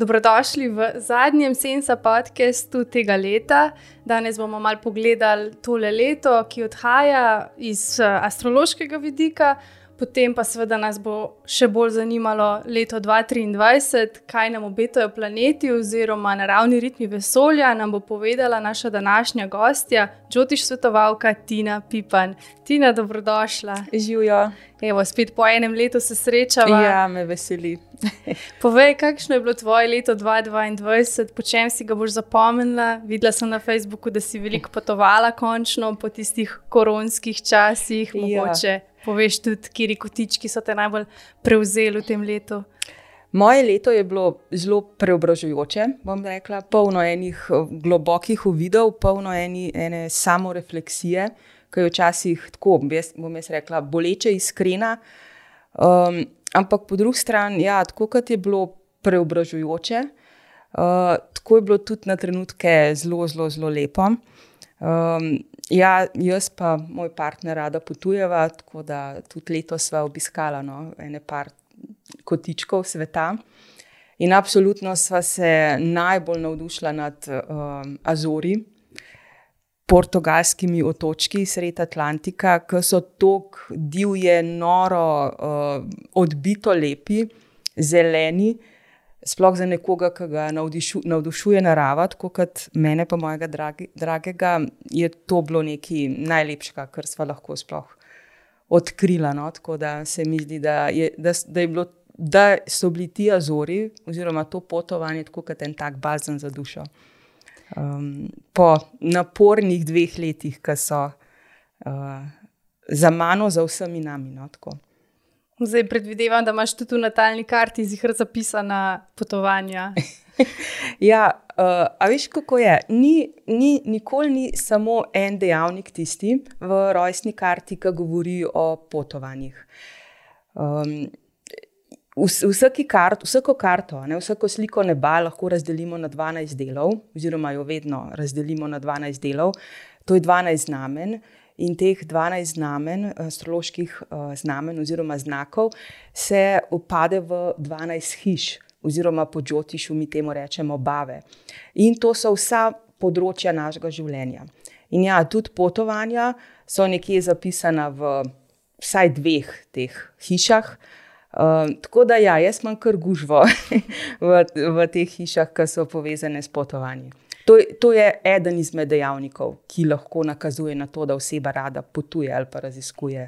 Dobrodošli v zadnjem Sensa podkastu tega leta. Danes bomo malo pogledali tole leto, ki odhaja iz eh, astrološkega vidika, potem pa seveda nas bo še bolj zanimalo leto 2023, kaj nam obetajo planeti oziroma naravni ritmi vesolja. Nam bo povedala naša današnja gostja, Džotiš svetovalka Tina Pipan. Tina, dobrodošla. Živijo. Evo, spet po enem letu se srečava. Ja, me veseli. Povej, kakšno je bilo tvoje leto 2022, po čem si ga boš zapomnila? Videla sem na Facebooku, da si veliko potovala, končno po tistih koronskih časih. Ja. Mogoče poveš tudi, kje kotički so te najbolj prevzeli v tem letu. Moje leto je bilo zelo preobražujoče, bom rekla, polno enih eh, globokih uvidov, polno eni, ene samorefleksije, ki je včasih tako, jaz, bom jaz rekla, boleče, iskrena. Um, ampak po drugi strani, ja, tako kot je bilo preobražujoče, uh, tako je bilo tudi na trenutke zelo, zelo, zelo lepo. Um, ja, jaz pa moj partner rada potujeva, tako da tudi letos sva obiskala no, ene par kotičkov sveta. In absolutno sva se najbolj navdušila nad um, Azori, portugalskimi otočki sred Atlantika, ki so tako divje, noro, uh, odbito lepi, zeleni. Sploh za nekoga, ki ga navdišu, navdušuje narava, tako kot mene, pa mojega dragi, dragega, je to bilo nekaj najlepšega, kar smo lahko sploh odkrila. No? Tako da se mi zdi, da, je, da, da, je bilo, da so bili ti azori, oziroma to potovanje, tako kot en tak bazen za dušo. Um, po napornih dveh letih, ki so uh, za mano, za vsemi nami. No? Zdaj predvidevam, da imaš tudi v natalni karti zihar zapisana potovanja. ja, uh, a veš, kako je? Ni, ni, nikoli ni samo en dejavnik tisti v rojstni karti, ki govori o potovanjih. Um, Vsaki kart, vsako karto, ne, vsako sliko neba lahko razdelimo na 12 delov, oziroma jo vedno razdelimo na 12 delov. To je 12 znamen. In teh 12 znamen, astroloških uh, znamen oziroma znakov, se upade v 12 hiš, oziroma po Džotišu mi temu rečemo bave. In to so vsa področja našega življenja. In ja, tudi potovanja so nekje zapisana v vsaj dveh teh hišah. Uh, tako da, ja, jaz imam kar gužvo v, v teh hišah, ki so povezane s potovanjem. To, to je eden izmed dejavnikov, ki lahko nakazuje na to, da oseba rada potuje ali pa raziskuje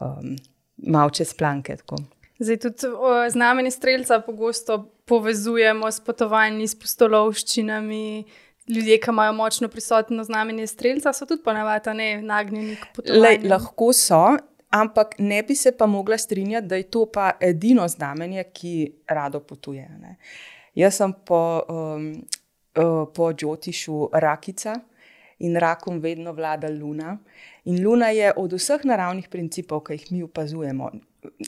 um, malo čez planke. Tako. Zdaj, tudi znamenje streljca pogosto povezujemo s potovanji, s postolovščinami. Ljudje, ki imajo močno prisotno znamenje streljca, so tudi ponavadi nagnjeni k potovanju. Lahko so, ampak ne bi se pa mogla strinjati, da je to pa edino znamenje, ki rado potuje. Ne. Jaz sem po um, uh, po Džotišu rakica in rakom vedno vlada Luna. In Luna je od vseh naravnih principov, ki jih mi opazujemo,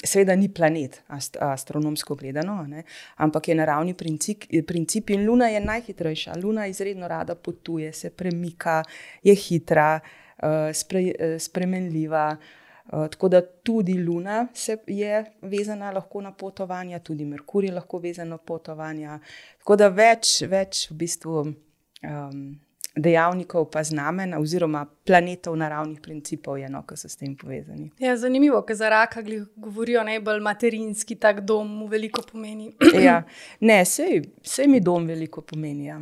seveda ni planet, ast astronomsko gledano, ne? ampak je naravni princip, princip in Luna je najhitrejša. Luna izredno rada potuje, se premika, je hitra, uh, spre, uh, spremenljiva. Uh, tako da tudi Luna je vezana na potovanja, tudi Merkur je lahko vezan na potovanja. Tako da več, več v bistvu um, dejavnikov, pa znamen, oziroma planetov naravnih principov, je eno, ki so s tem povezani. Ja, zanimivo, ker za raka govorijo najbolj materinski, tak dom mu veliko pomeni. ja, ne, vse mi dom veliko pomeni. Ja.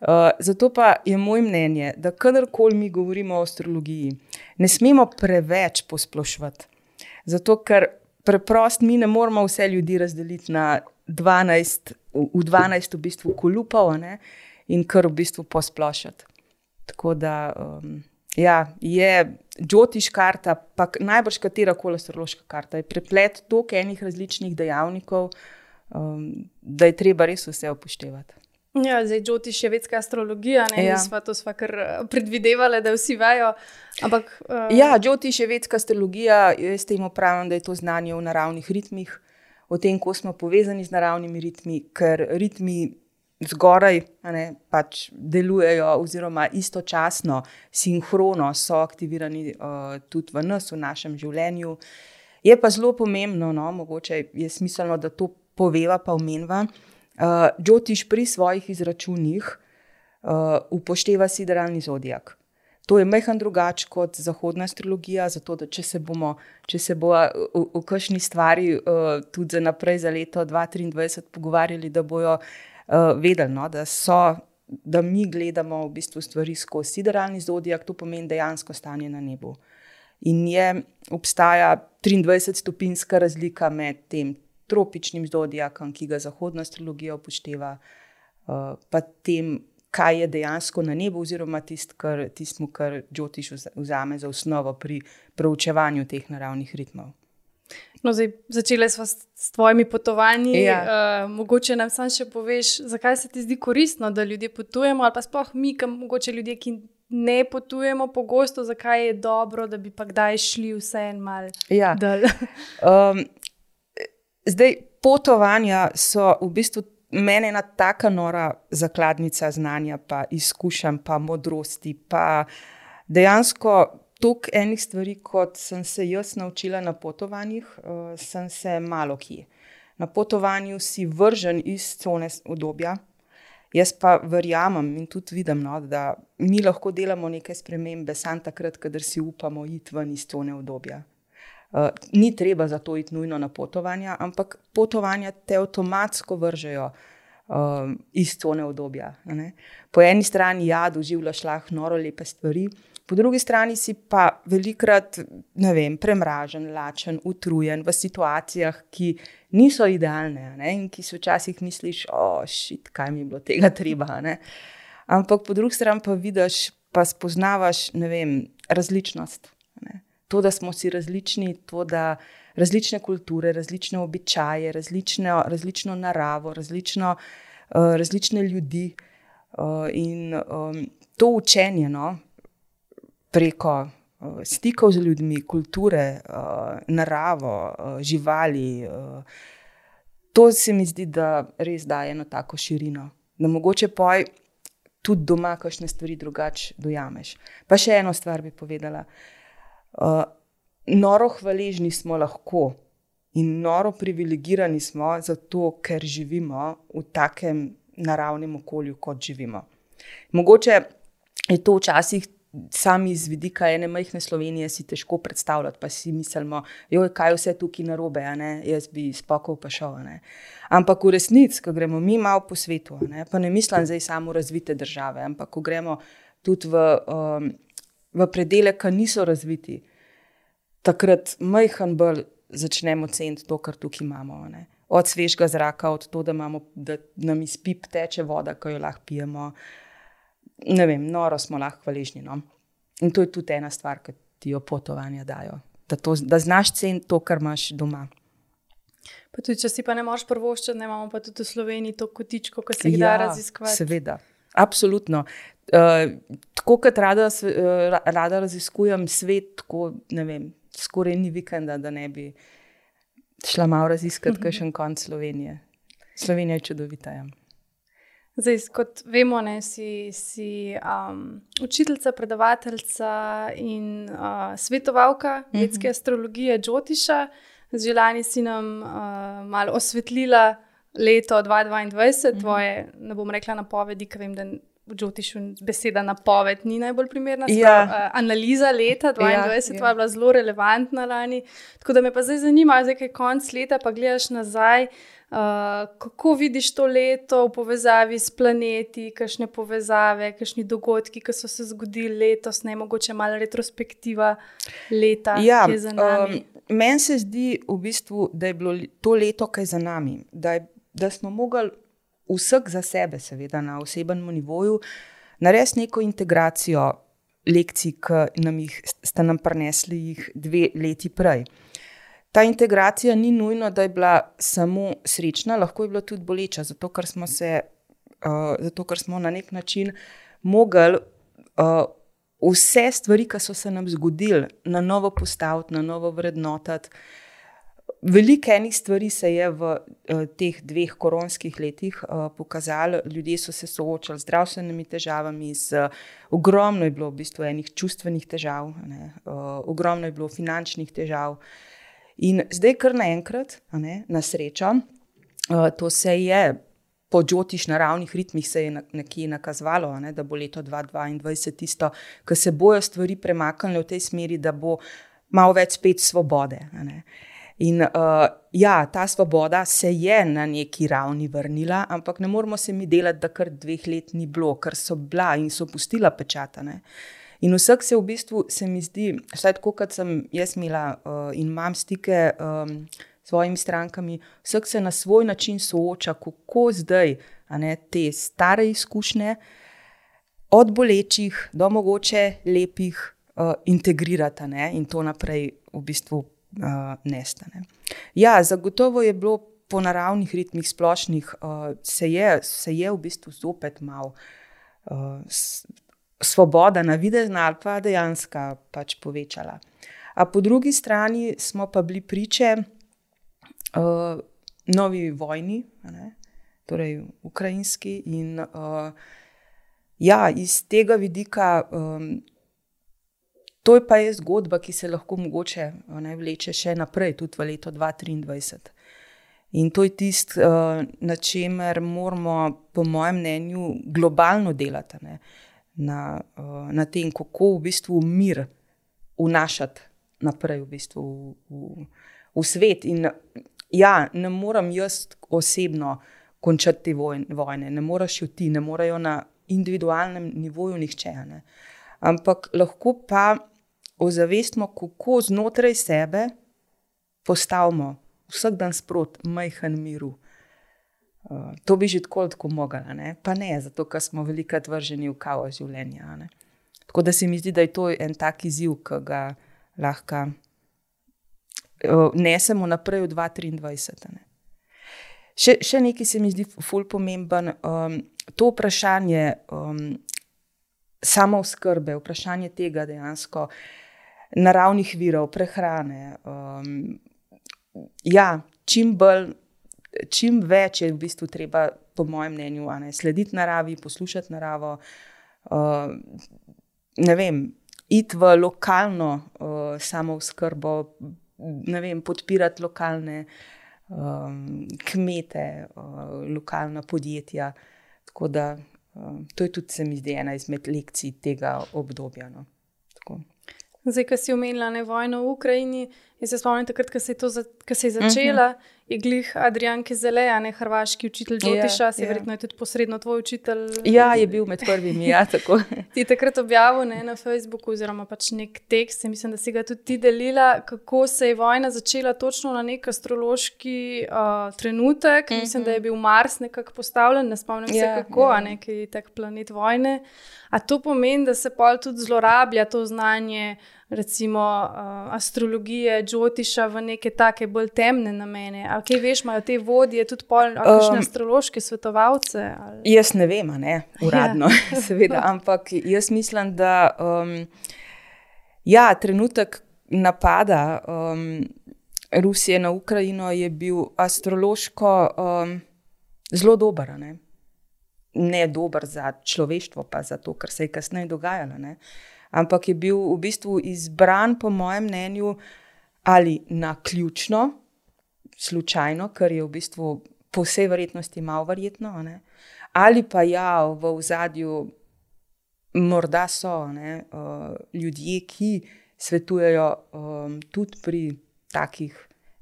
Uh, zato pa je moj mnenje, da kadarkoli mi govorimo o astrologiji, ne smemo preveč posplošiti. Zato, ker preprosto mi ne moramo vse ljudi razdeliti na 12, v 12 v bistvu kolupov ne, in kar v bistvu posplošiti. Tako da um, ja, je Džotiš karta, pa najbrž katera koli astrološka karta, je preplet toliko enih različnih dejavnikov, um, da je treba res vse upoštevati. Ja, zdaj Džotiš je večka astrologija, ne ja. sva to sva kar eh, predvidevali, da vsi vajo. Ampak, uh... Ja, Džotiš je večka astrologija, jaz temu pravim, da je to znanje v naravnih ritmih, o tem, kako smo povezani z naravnimi ritmi, ker ritmi zgoraj ne, pač delujejo, oziroma istočasno, sinhrono so aktivirani uh, tudi v nas, v našem življenju. Je pa zelo pomembno, no, mogoče je smiselno, da to poveva, pa omenjava Uh, Džotiš pri svojih izračunih uh, upošteva sideralni zodijak. To je mehko drugače kot zahodna astrologija, zato da če se bomo, če se bo v, v kakšni stvari uh, tudi za naprej, za leto 2023, pogovarjali, da bojo uh, vedeli, no, da, so, da mi gledamo v bistvu stvari skozi sideralni zodijak, to pomeni dejansko stanje na nebu. In je obstaja 23-stopinjska razlika med tem tropičnim zodijakom, ki ga zahodna astrologija upošteva, uh, pa tem kaj je dejansko na nebu, oziroma tisto, kar, tistmu, kar Džotiš vzame za osnovo pri proučevanju teh naravnih ritmov. No, zdaj, začeli smo s, s tvojimi potovanji. Ja. Uh, mogoče nam sam še poveš, zakaj se ti zdi koristno, da ljudje potujemo, ali pa sploh mi, kam, mogoče ljudje, ki ne potujemo pogosto, zakaj je dobro, da bi pa kdaj šli vse en mal. Ja. um, zdaj, potovanja so v bistvu meni ena taka nora zakladnica znanja, pa izkušenj, pa modrosti, pa dejansko toliko enih stvari, kot sem se jaz naučila na potovanjih, uh, sem se malo ki. Na potovanju si vržen iz cone obdobja. Jaz pa verjamem in tudi vidim, no, da mi lahko delamo neke spremembe, samo takrat, kadar si upamo iti ven iz cone obdobja. Uh, ni treba za to iti nujno na potovanja, ampak potovanja te avtomatsko vržejo um, iz tone obdobja. Po eni strani, ja, doživljaš lahko noro lepe stvari, po drugi strani si pa velikrat vem, premražen, lačen, utrujen v situacijah, ki niso idealne in ki si včasih misliš, ošit, kaj mi je bilo tega treba. Ne? Ampak po drugi strani pa vidiš, pa spoznavaš vem, različnost. Ne? To, da smo si različni, to, da različne kulture, različne običaje, različno, različno naravo, različno, uh, različne ljudi uh, in um, to učenje no, preko uh, stikov z ljudmi, kulture, uh, naravo, uh, živali. Uh, To se mi zdi, da res daje eno tako širino, da mogoče poj tudi doma, kakšne stvari drugače dojameš. Pa še eno stvar bi povedala. Uh, Uh, noro hvaležni smo lahko in noro privilegirani smo zato, ker živimo v takem naravnem okolju, kot živimo. Mogoče je to včasih. Sami iz vidika ene majhne Slovenije si težko predstavljati, pa si mislimo, da je vse tukaj narobe, jaz bi spokoj pa šel. Ne? Ampak v resnici, ko gremo mi malo po svetu, ne? pa ne mislim zdaj samo razvite države, ampak ko gremo tudi v um, v predele, ki niso razviti, takrat majhen bolj začnemo ceniti to, kar tukaj imamo. Ne? Od svežega zraka, od to, da, imamo, da nam iz pip teče voda, ki jo lahko pijemo. Ne vem, noro smo lahko hvaležni. No? In to je tudi ena stvar, ki ti jo potovanja dajo. Da, to, da znaš ceniti to, kar imaš doma. Pa tudi, če si pa ne moreš prvoščiti, ne imamo pa tudi v Sloveniji to kotičko, ki se jih ja, da raziskovati. Seveda, absolutno. Uh, tako kot rada, uh, rada raziskujem svet, tako ne vem, skoraj ni vikenda, da ne bi šla malo raziskati, kaj še en konc Slovenije. Slovenija je čudovita. Ja. Zdaj, kot vemo, ne, si, si um, učiteljica, predavateljica in uh, svetovalka uh -huh. vedske astrologije Džotiša. Želani si nam uh, malo osvetlila leto 2022, uh -huh. tvoje, ne bom rekla napovedi, ker vem, da v Džotišu beseda napoved ni najbolj primerna. Ja. Uh, analiza leta 2022 ja, ja. je bila zelo relevantna lani. Tako da me pa zdaj zanima, zdaj je konec leta, pa gledaš nazaj. Uh, kako vidiš to leto v povezavi s planeti, kakšne povezave, kakšni dogodki, ki so se zgodili letos, ne mogoče malo retrospektiva leta, ja, ki je za nami? Um, Meni se zdi, v bistvu, da je bilo to leto, ki je za nami, da, je, da smo mogli vsak za sebe, seveda na osebnem nivoju, narediti neko integracijo lekcij, ki nam jih sta nam prinesli dve leti prej. Ta integracija ni nujno, da je bila samo srečna, lahko je bila tudi boleča, zato ker smo, se, uh, zato, ker smo na nek način mogli uh, vse stvari, ki so se nam zgodile, na novo postaviti, na novo vrednotiti. Veliko enih stvari se je v uh, teh dveh koronskih letih uh, pokazalo. Ljudje so se soočali z zdravstvenimi težavami, z, uh, ogromno je bilo v bistvu enih čustvenih težav, ne, uh, ogromno je bilo finančnih težav. In zdaj, kar naenkrat, ne, na srečo, uh, to se je po džotiš naravnih ritmih se je nekje nakazalo, ne, da bo leto 2022 tisto, ki se bojo stvari premaknile v tej smeri, da bo malo več spet svobode. In uh, ja, ta svoboda se je na neki ravni vrnila, ampak ne moramo se mi delati, da kar dveh let ni bilo, ker so bila in so pustila pečatane. In vsak se v bistvu, se mi zdi, vsaj tako, kot sem jaz imela uh, in imam stike. Um, svojimi strankami, vsak se na svoj način sooča, kako zdaj ne, te stare izkušnje, od bolečih do mogoče lepih, uh, integrirati ne, in to naprej v bistvu uh, nestane. Ja, zagotovo je bilo po naravnih ritmih, splošnih, uh, se, je, se je v bistvu zopet malo. Uh, Svoboda, na videzna ali pa dejansko, pač povečala. A po drugi strani smo pa bili priče, uh, novi vojni, torej ukrajinski. In uh, ja, iz tega vidika, um, to je pa je zgodba, ki se lahko mogoče ne, vleče še naprej, tudi v leto 2023. In to je tisto, uh, na čemer moramo, po mojem mnenju, globalno delati, ne, na, uh, na tem, kako v bistvu mir vnašati naprej v, bistvu v, v, v svet. In ja, ne morem jaz osebno končati te vojne, ne moreš jo ti, ne morejo na individualnem nivoju nihče. Ne. Ampak lahko pa ozavestimo, kako znotraj sebe postavimo vsak dan sprot majhen miru. Uh, to bi že tako lahko mogla, pa ne, zato ker smo velikokrat vrženi v kaos življenja. Ne. Tako da se mi zdi, da je to en tak izziv, ki ga lahko nesemo naprej v 2023. Še, še nekaj se mi zdi fulj pomemben. Um, to vprašanje um, samo skrbe, vprašanje tega dejansko naravnih virov, prehrane. Um, ja, čim, bolj, čim več je v bistvu treba, po mojem mnenju, ne, slediti naravi, poslušati naravo. Uh, ne vem, iti v lokalno uh, samo skrbo, ne vem, podpirati lokalne um, kmete, uh, lokalna podjetja. Tako da um, to je tudi, se mi zdi, ena izmed lekcij tega obdobja. No. Zdaj, ki si omenila ne vojno v Ukrajini, jaz se spomnim takrat, ko se je, za, ko se je začela. Uh -huh je glih Adrian Kizeleja, ne hrvaški učitelj Džotiša, ja, si ja. verjetno je tudi posredno tvoj učitelj. Ja, je bil med prvimi, ja, tako. ti je takrat objavil ne, na Facebooku, oziroma pač nek tekst, mislim, da si ga tudi ti delila, kako se je vojna začela točno na nek astrološki uh, trenutek. Mm -hmm. Mislim, da je bil Mars nekako postavljen, ne spomnim se ja, kako, ja. a neki tak planet vojne. A to pomeni, da se pa tudi zlorablja to znanje recimo uh, astrologije, Džotiša v neke take bolj temne namene. Ali kaj veš, imajo te vodje tudi polne um, astrološke svetovalce? Ali? Jaz ne vem, ne, uradno, ja. seveda, ampak jaz mislim, da um, ja, trenutek napada um, Rusije na Ukrajino je bil astrološko um, zelo dober. Ne? ne dober za človeštvo, pa za to, kar se je kasneje dogajalo. Ne? Ampak je bil v bistvu izbran, po mojem mnenju, ali na ključno, slučajno, kar je v bistvu po vsej verjetnosti malo verjetno, ne? ali pa ja, v zadju, morda so ne, uh, ljudje, ki svetujejo um, tudi pri takih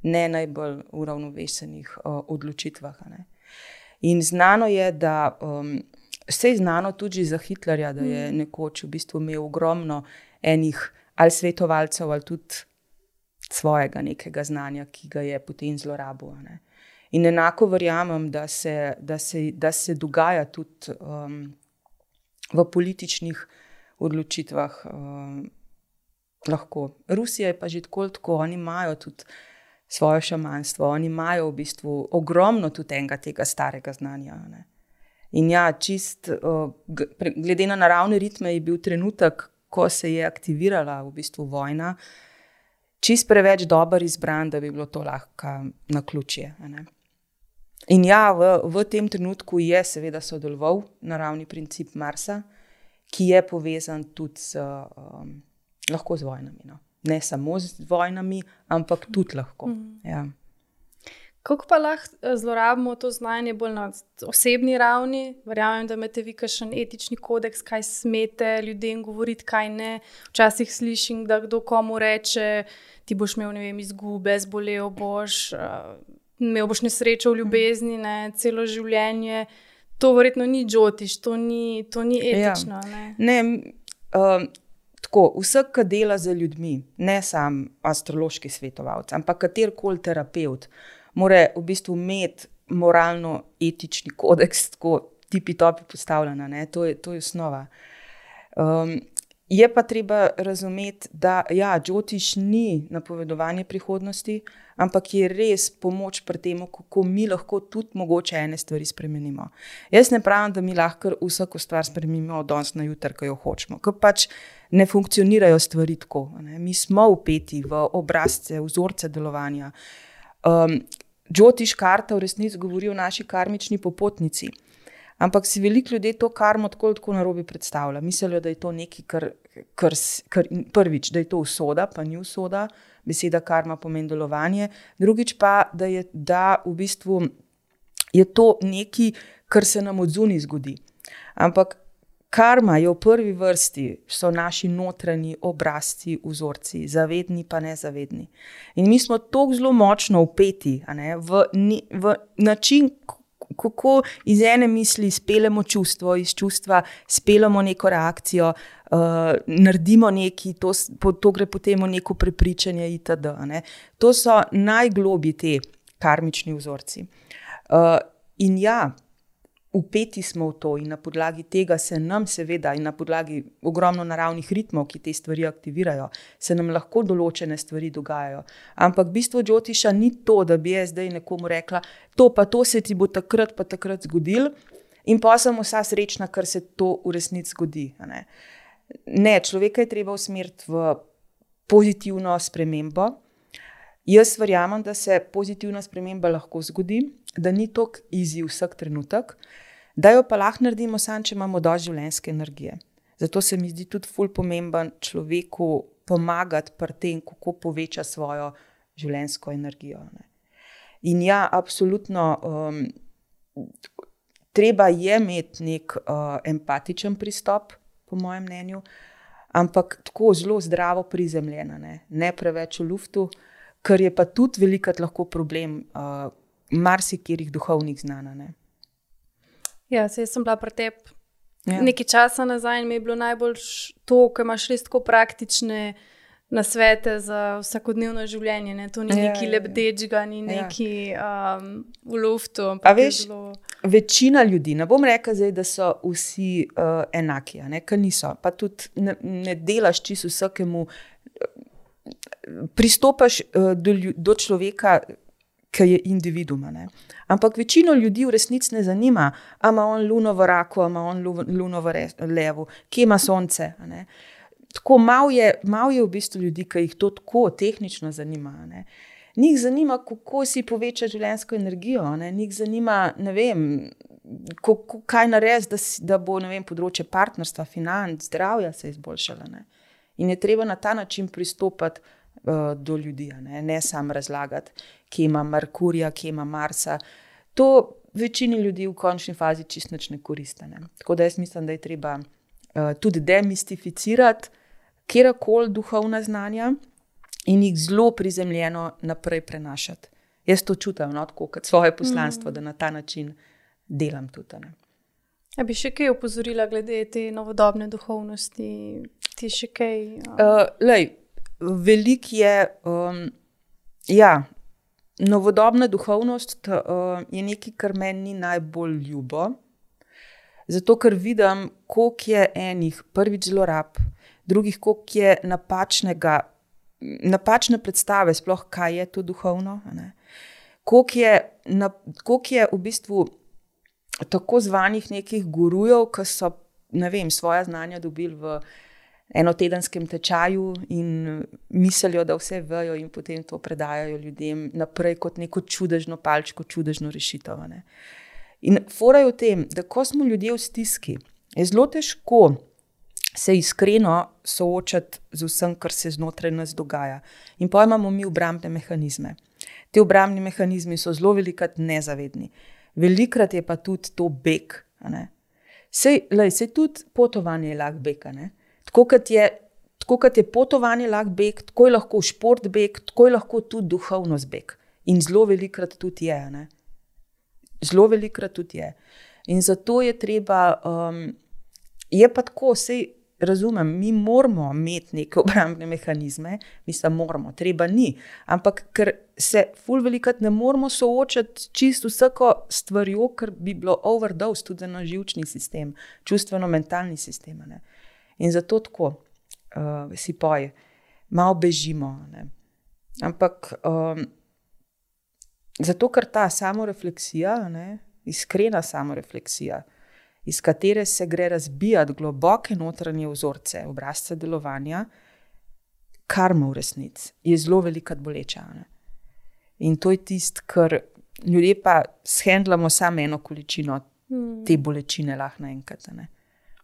ne najbolj uravnovesenih uh, odločitvah. Ne? In znano je, da um, Vse je znano tudi za Hitlerja, da je mm. nekoč v bistvu imel ogromno enih ali svetovalcev, ali tudi svojega nekega znanja, ki ga je potem zlorabil. Ne. In enako verjamem, da se, da se, da se dogaja tudi um, v političnih odločitvah. Um, lahko. Rusija je pa že tako, tako oni imajo tudi svoje šamanstvo, oni imajo v bistvu ogromno tudi tega starega znanja. Ne. In ja, čist, uh, glede na naravne ritme, je bil trenutek, ko se je aktivirala v bistvu vojna, čist preveč dober izbran, da bi bilo to lahko na ključje. In ja, v, v tem trenutku je seveda sodeloval naravni princip Marsa, ki je povezan tudi z, um, lahko z vojnami. No. Ne samo z vojnami, ampak tudi lahko. Mm. Ja. Kako pa lahko eh, zlorabimo to znanje bolj na osebni ravni? Verjamem, da imate vi kakšen etični kodeks, kaj smete ljudem govoriti, kaj ne. Včasih slišim, da kdo komu reče, ti boš imel vem, izgube, zbolel boš, uh, imel boš nesrečo v ljubezni, ne, celo življenje. To verjetno ni džotiš, to ni, to ni ja. etično. Ja. Ne? Ne, um, tako, vsak, ki dela z ljudmi, ne samo astrološki svetovalec, ampak katerkoli terapeut mora v bistvu imeti moralno-etični kodeks, tako tipi topi postavljena, to je, to je osnova. Um, je pa treba razumeti, da ja, Džotiš ni napovedovanje prihodnosti, ampak je res pomoč pri tem, kako mi lahko tudi mogoče ene stvari spremenimo. Jaz ne pravim, da mi lahko vsako stvar spremenimo od danes na jutro, ko jo hočemo, ker pač ne funkcionirajo stvari tako. Ne. Mi smo upeti v obrazce, vzorce delovanja. Um, Džotiš karta v resnici govori o naši karmični popotnici. Ampak si veliko ljudi to karmo tako, tako na robi predstavlja. Mislijo, da je to nekaj, kar, kar, kar prvič, da je to usoda, pa ni usoda, beseda karma pomeni delovanje. Drugič pa, da je, da v bistvu je to nekaj, kar se nam od zunaj zgodi. Ampak karma je v prvi vrsti, so naši notranji obrazci, vzorci, zavedni pa nezavedni. In mi smo tako zelo močno upeti ne, v, v način, kako iz ene misli speljemo čustvo, iz čustva speljemo neko reakcijo, uh, naredimo nekaj, to, to gre potem v neko prepričanje, itd. Ne. To so najglobji ti karmični vzorci. Uh, in ja, upeti smo v to in na podlagi tega se nam, seveda, in na podlagi ogromno naravnih ritmov, ki te stvari aktivirajo, se nam lahko določene stvari dogajajo. Ampak bistvo Džotiša ni to, da bi jaz zdaj nekomu rekla, to pa to se ti bo takrat pa takrat zgodil. In pa sem vsa srečna, ker se to v resnici zgodi. Ne? ne, človeka je treba usmeriti v pozitivno spremembo. Jaz verjamem, da se pozitivna sprememba lahko zgodi, da ni tako izziv vsak trenutek, da jo pa lahko naredimo samo, če imamo dovolj življenjske energije. Zato se mi zdi tudi ful pomemben človeku pomagati pri tem, kako poveča svojo življenjsko energijo. Ne. In ja, absolutno, um, treba je imeti nek uh, empatičen pristop, po mojem mnenju, ampak tako zelo zdravo prizemljena, ne, ne preveč v luftu, kar je pa tudi velikrat lahko problem. Uh, marsikirih duhovnih znanj. Ja, se sem bila pri tebi ja. nekaj časa nazaj in mi je bilo najbolj to, ker imaš res tako praktične. Na svete za vsakodnevno življenje, ne? to ni ja, neki ja, ja. lebdečga, ni ja. neki um, v luftu. Veš, zelo... Večina ljudi, ne bom rekel, zdaj, da so vsi uh, enaki, ker niso. Pa tudi ne, ne delaš čisto vsakemu. Pristopaš uh, do, do človeka, ki je individuum. Ampak večino ljudi v resnici ne zanima, ali ima on luno v raku, ali ima on luno v levu, kje ima sonce. Tako malo je, mal je v bistvu ljudi, ki jih to tako tehnično zanima. Ne? Njih zanima, kako si poveča življenjsko energijo, njih zanima, vem, kako, kaj narediti, da, da bo vem, področje partnerstva, financ, zdravja se izboljšalo. In je treba na ta način pristopiti uh, do ljudi, ne, ne samo razlagati, kje ima Merkurja, kje ima Marsa. To večini ljudi v končni fazi čisto ne koristi. Tako da jaz mislim, da je treba uh, tudi demistificirati kjerkoli duhovna znanja in jih zelo prizemljeno naprej prenašati. Jaz to čutim no, kot svoje poslanstvo, mm. da na ta način delam tudi. Ne. A bi še kaj opozorila glede te novodobne duhovnosti? Ti še kaj? Um... Uh, Veliko je, um, ja, novodobna duhovnost uh, je nekaj, kar meni ni najbolj ljubo. Zato, ker vidim, koliko je enih prvih zlorab, drugih, koliko je napačnega, napačne predstave, sploh kaj je to duhovno. Koliko je, na, koliko je v bistvu tako zvanih nekih gurujev, ki so vem, svoje znanja dobili v enotedenskem tečaju in mislijo, da vse vejo, in potem to predajajo ljudem naprej kot neko čudežno palčko, čudežno rešitev. Ne. In forajo v tem, da ko smo ljudje v stiski, je zelo težko se iskreno soočati z vsem, kar se znotraj nas dogaja. In pa imamo mi obrambne mehanizme. Ti obrambni mehanizmi so zelo velikrat nezavedni. Velikrat je pa tudi to beg. Sej, lej, sej tudi potovanje je lahko beg. Tako kot je, tako kot je potovanje lahko beg, tako je lahko šport beg, tako je lahko tudi duhovnost beg. In zelo velikrat tudi je. Ne? Zelo velikrat tudi je. In zato je treba, um, je pa tako, sej, razumem, mi moramo imeti neke obrambne mehanizme, mi se moramo, treba ni. Ampak ker se ful velikrat ne moramo soočati čisto vsako stvarjo, ker bi bilo overdose tudi na živčni sistem, čustveno-mentalni sistem. Ne. In zato tako uh, si poje, malo bežimo. Ne. Ampak um, zato, ker ta samorefleksija, ne, iskrena samorefleksija, iz katere se gre razbijati globoke notranje vzorce, obrazce delovanja, karma v resnici je zelo velika boleča. Ne? In to je tisto, kar ljudje pa shendlamo samo eno količino te bolečine, lahko naenkrat.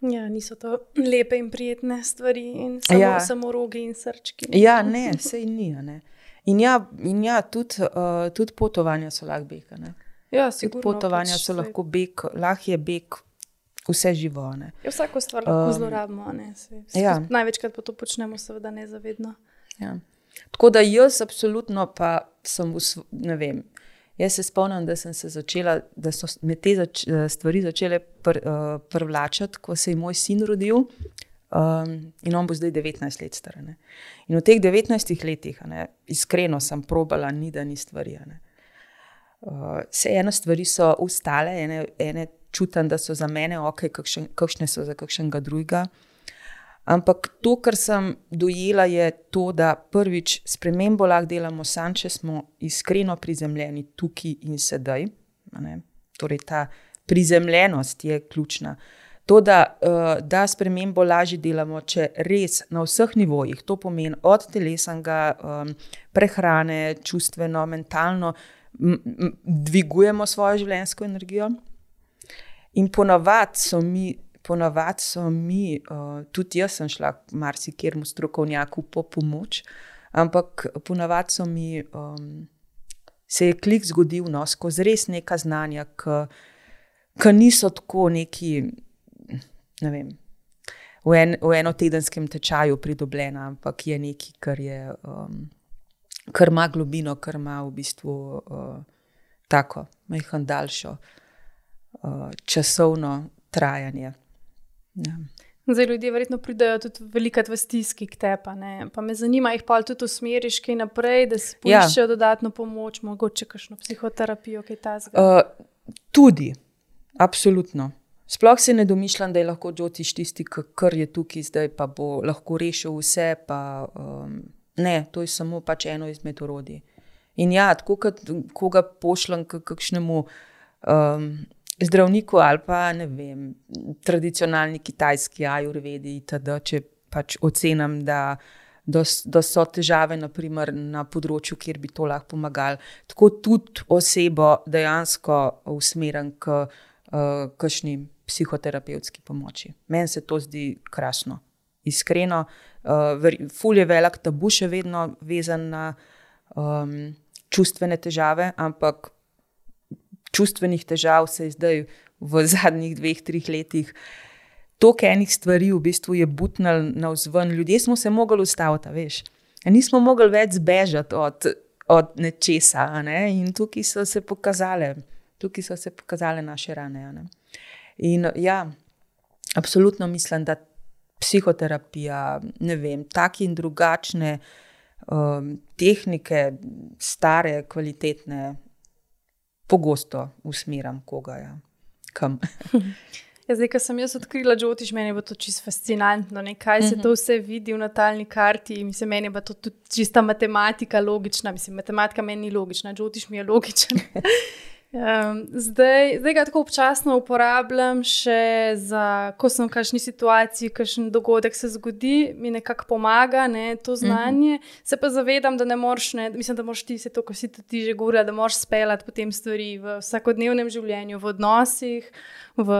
Ja, niso to lepe in prijetne stvari, in samo, ja. samo rogi in srčki. Ja, ne, se jim ni. Ne. In ja, in ja tudi, uh, tudi potovanja so lahko beg. Ja, potovanja pač so lahko beg, lahko je beg vse živo. Ne. Ja, vsako stvar lahko um, zlorabimo. Ja. Največkrat pa to počnemo, seveda, nezavedno. Ja. Tako da jaz, absolutno, pa sem v, ne vem. Jaz se spomnim, da, se začela, da so me te zač, stvari začele pr, uh, privlačiti, ko se je moj sin rodil. Um, in on bo zdaj 19 let star. Ne. In v teh 19 letih, ne, iskreno, sem probala, ni da ni stvari. Uh, vse eno stvari so ustale, ene, ene čutim, da so za mene ok, kakšne so za kakšnega drugega. Ampak to, kar sem dojela, je to, da prvič spremembo lahko delamo samo, če smo iskreno prizemljeni tukaj in sedaj. Torej, ta prizemljenost je ključna. To, da, uh, da spremembo lažje delamo, če res na vseh nivojih, to pomeni od telesnega, um, prehrane, čustveno, mentalno, dvigujemo svojo življenjsko energijo. In ponavadi so mi, ponavad so mi uh, tudi jaz sem šla marsikjer mu strokovnjaku po pomoč, ampak ponavadi so mi, um, se je klik zgodil no, skozi res neka znanja, ki niso tako neki, ne vem. V, en, v enotedenskem tečaju pridobljena, ampak je nekaj, kar, je, um, kar ima globino, kar ima v bistvu uh, tako, majhen daljšo. Uh, časovno trajanje. Ja. Zdaj, ljudje verjetno pridejo tudi velikrat v stiski k tebi. Pa me zanima, jih pa tudi usmeriš kaj naprej, da si ja. poiščejo ja. dodatno pomoč, mogoče kakšno psihoterapijo, kaj ta zgodi. Uh, tudi, absolutno. Sploh se ne domišljam, da je lahko Džotiš tisti, kar je tukaj zdaj, pa bo lahko rešil vse. Pa, um, ne, to je samo pač eno izmed orodij. In ja, tako kot koga pošljem k kakšnemu. Um, zdravniku ali pa ne vem, tradicionalni kitajski ajurvedi, da če pač ocenim, da, da, da so težave naprimer, na področju, kjer bi to lahko pomagali. Tako tudi osebo dejansko usmerim k uh, kakšni psihoterapevtski pomoči. Meni se to zdi krasno. Iskreno, uh, ful je velik tabu, še vedno vezan na um, čustvene težave, ampak čustvenih težav se je zdaj v zadnjih dveh, treh letih. Toliko enih stvari v bistvu je butnil na vzven, ljudje smo se mogli ustaviti, veš. Nismo mogli več zbežati od, od nečesa, ne? in tukaj so se pokazale, tukaj so se pokazale naše rane. Ne? In ja, absolutno mislim, da psihoterapija, ne vem, take in drugačne um, tehnike, stare, kvalitetne, pogosto usmerim koga. Ja. Kam? Ja, zdaj, ko sem jaz odkrila Džotiš, meni je to čisto fascinantno, ne? kaj se uh mhm. -huh. to vse vidi v natalni karti. Mislim, meni je to tudi čista matematika logična. Mislim, matematika meni ni logična, Džotiš mi je logičen. Um, zdaj, zdaj ga tako občasno uporabljam, še za, ko sem v kakšni situaciji, kakšen dogodek se zgodi, mi nekako pomaga ne, to mhm. znanje. Uh -huh. Se pa zavedam, da ne moreš, ne, mislim, da moraš ti se to, ko si ti že govorila, da moraš speljati potem stvari v vsakodnevnem življenju, v odnosih, v,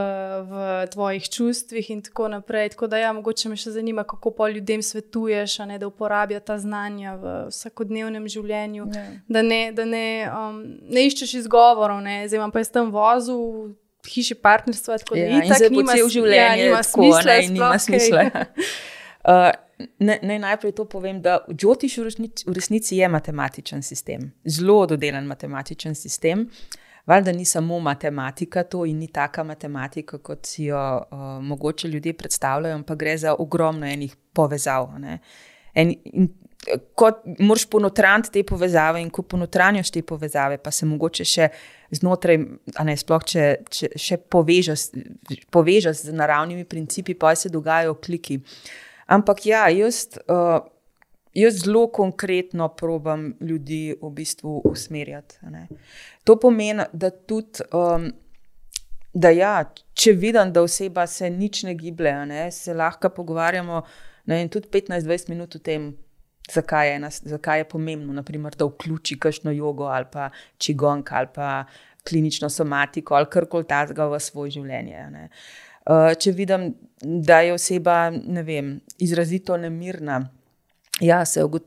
v tvojih čustvih in tako naprej. Tako da, ja, mogoče me še zanima, kako pa ljudem svetuješ, ne, da uporabijo ta znanja v vsakodnevnem življenju, yeah. Ja. da, ne, da ne, um, ne iščeš izgovorov ne? zdaj pa jaz tam vozil. Hiši partnerstva, tako da ja, itak, nima, cel življenje ja, nima tako, smisla. Ne, nima smisla. uh, naj najprej to povem, da Džotiš v, v resnici je matematičen sistem, zelo dodelan matematičen sistem. Valjda ni samo matematika to in ni taka matematika, kot si jo uh, mogoče ljudje predstavljajo, ampak gre za ogromno enih povezav. En, in, Ko moraš ponotraniti te povezave, in ko ponotranjaš te povezave, pa se mogoče še znotraj, a ne sploh, če, če še povežeš, povežeš z naravnimi principi, pa se dogajajo kliki. Ampak ja, jaz, uh, jaz zelo konkretno probam ljudi v bistvu usmerjati. To pomeni, da tudi. Um, Da ja, če vidim, da oseba se nič ne giblje, se lahko pogovarjamo ne, tudi 15-20 minut o tem, zakaj je, nas, zakaj je pomembno, naprimer, da vključi kakšno jogo ali pa čigong ali pa klinično somatiko ali karkoli tazga v svoje življenje. Ne. Uh, če vidim, da je oseba vem, izrazito nemirna, ja, se uh,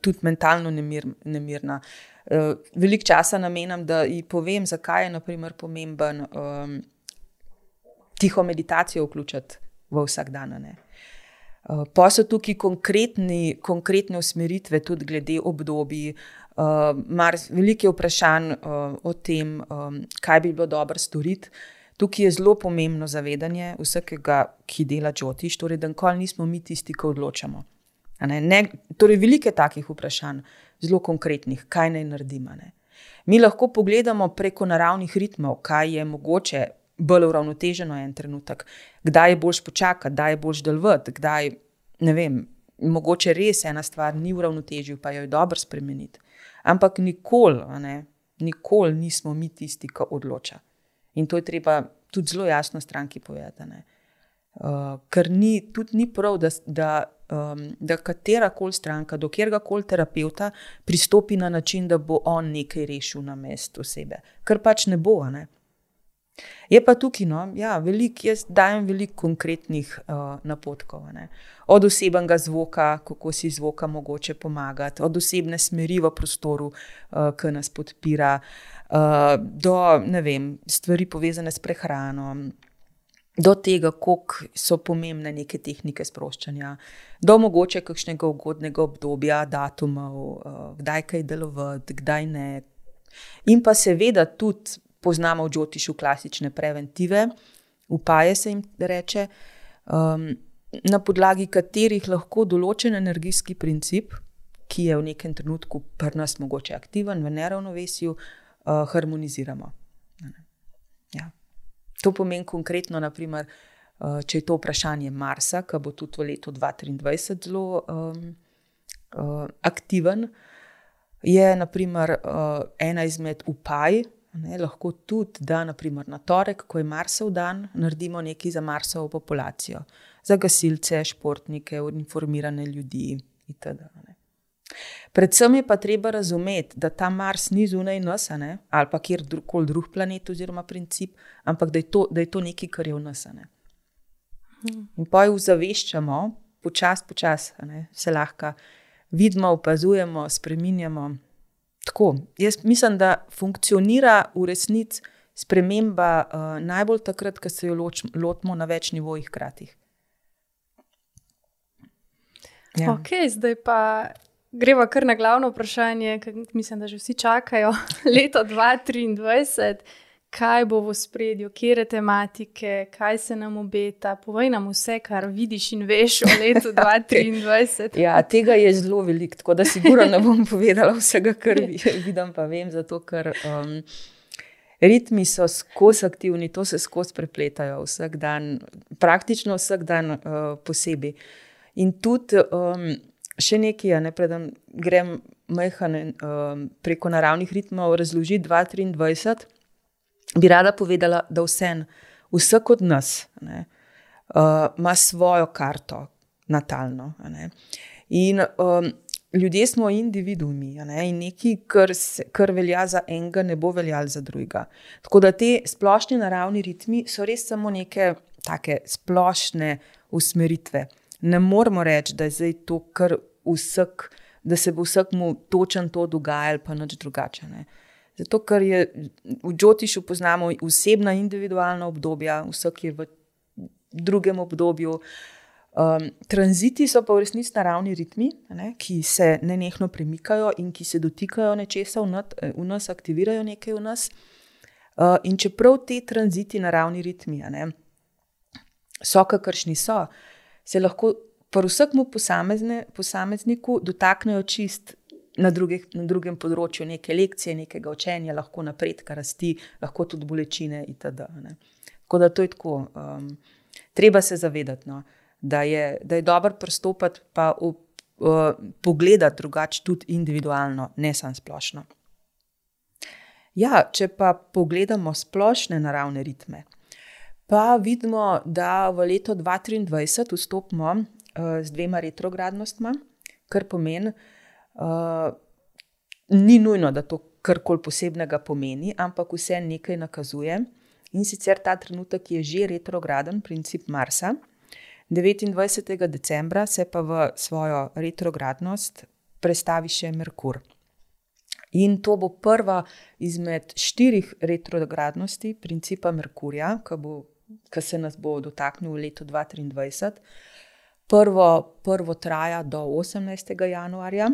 tudi mentalno nemir, nemirna. Uh, veliko časa namenam, da ji povem, zakaj je naprimer, pomemben um, tiho meditacijo vključiti v vsak dan. Ne. Eh, pa so tukaj konkretni, konkretne usmeritve, tudi glede obdobij. Uh, veliko je vprašanj uh, o tem, um, kaj bi bilo dobro storiti. Tukaj je zelo pomembno zavedanje vsakega, ki dela čotiš, torej, da nismo mi tisti, ki odločamo. Ne? Ne, torej, veliko je takih vprašanj, zelo konkretnih, kaj naj naredimo. Mi lahko pogledamo preko naravnih ritmov, kaj je mogoče bolj uravnoteženo en trenutek, kdaj je boljš počakati, kdaj je boljš delovati, kdaj ne vem, mogoče res ena stvar ni v ravnotežju, pa jo je dobro spremeniti. Ampak nikoli, nikoli nismo mi tisti, ki odloča. In to je treba tudi zelo jasno stranki povedati. Uh, ker ni, tudi ni prav, da, da, um, da katera koli stranka, do katerega koli terapeuta pristopi na način, da bo on nekaj rešil na mestu osebe. Ker pač ne bo. Ne? Je pa tukaj, no, ja, velik, jaz dajem veliko konkretnih uh, napotkov. Ne. Od osebnega zvoka, kako si zvoka mogoče pomagati, od osebne smeri v prostoru, uh, ki nas podpira, uh, do vem, stvari povezane s prehrano, do tega, koliko so pomembne neke tehnike sproščanja, do mogoče kakšnega ugodnega obdobja, datumov, uh, kdaj kaj delovati, kdaj ne. In pa seveda tudi poznamo v Džotišu klasične preventive, upaje se jim reče, um, na podlagi katerih lahko določen energijski princip, ki je v nekem trenutku pri nas mogoče aktiven, v neravnovesju, uh, harmoniziramo. Ja. To pomeni konkretno, naprimer, uh, če je to vprašanje Marsa, ki bo tudi v letu 2023 zelo um, uh, aktiven. Je naprimer uh, ena izmed upaj, Ne, lahko tudi, da naprimer, na torek, ko je Marsov dan, naredimo nekaj za Marsovo populacijo, za gasilce, športnike, informirane ljudi itd. Ne. Predvsem je pa treba razumeti, da ta Mars ni zunaj nas ne, ali pa kjerkoli drug planet oziroma princip, ampak da je to, da je to nekaj, kar je v nas. Ne. In pa jo zaveščamo, počasi, počasi, se lahko vidimo, opazujemo, spreminjamo. Tako, jaz mislim, da funkcionira v resnici sprememba uh, najbolj takrat, ko se jo loč, lotimo na več nivojih hkrati. Ja. Ok, zdaj pa greva kar na glavno vprašanje, ki mislim, da že vsi čakajo leto 2023 kaj bo v spredju, kje je tematike, kaj se nam obeta. Povej nam vse, kar vidiš in veš o letu 2023. ja, tega je zelo veliko, tako da si gura ne bom povedala vsega, kar vidim, pa vem, zato ker. Um, Ritmi so skozi aktivni, to se skozi prepletajo vsak dan, praktično vsak dan uh, posebej. In tudi um, še nekaj, ne predem, grem majhen um, preko naravnih ritmov razložiti 2023 bi rada povedala, da vsem, vsak od nas ne, uh, ima svojo karto, natalno. Ne. In um, ljudje smo individuumi ne, in nekaj, kar, se, kar velja za enega, ne bo veljalo za drugega. Tako da te splošni naravni ritmi so res samo neke take splošne usmeritve. Ne moramo reči, da je to, kar vsak, da se bo vsakmu točen to dogajalo, pa nič drugače. Ne. Zato, ker je v Džotišu poznamo osebna, individualna obdobja, vsak je v drugem obdobju. Um, tranziti so pa v resnici naravni ritmi, ne, ki se nenehno premikajo in ki se dotikajo nečesa v, nad, v nas, aktivirajo nekaj v nas. Uh, in čeprav te tranziti, naravni ritmi, ne, so kakršni so, se lahko pri vsakem posamezniku dotaknejo čist na, druge, na drugem področju neke lekcije, nekega učenja, lahko napredka, rasti, lahko tudi bolečine itd. Ne. Tako da to je tako. Um, treba se zavedati, no, da, je, da je dobro pristopiti, pa v, uh, pogledati drugače, tudi individualno, ne samo splošno. Ja, če pa pogledamo splošne naravne ritme, pa vidimo, da v leto 2023 vstopimo uh, z dvema retrogradnostma, kar pomeni, Uh, ni nujno, da to karkoli posebnega pomeni, ampak vse nekaj nakazuje. In sicer ta trenutek je že retrograden, princip Marsa. 29. decembra se pa v svojo retrogradnost prestavi še Merkur. In to bo prva izmed štirih retrogradnosti principa Merkurja, ki se nas bo dotaknil v letu 2023. Prvo, prvo traja do 18. januarja,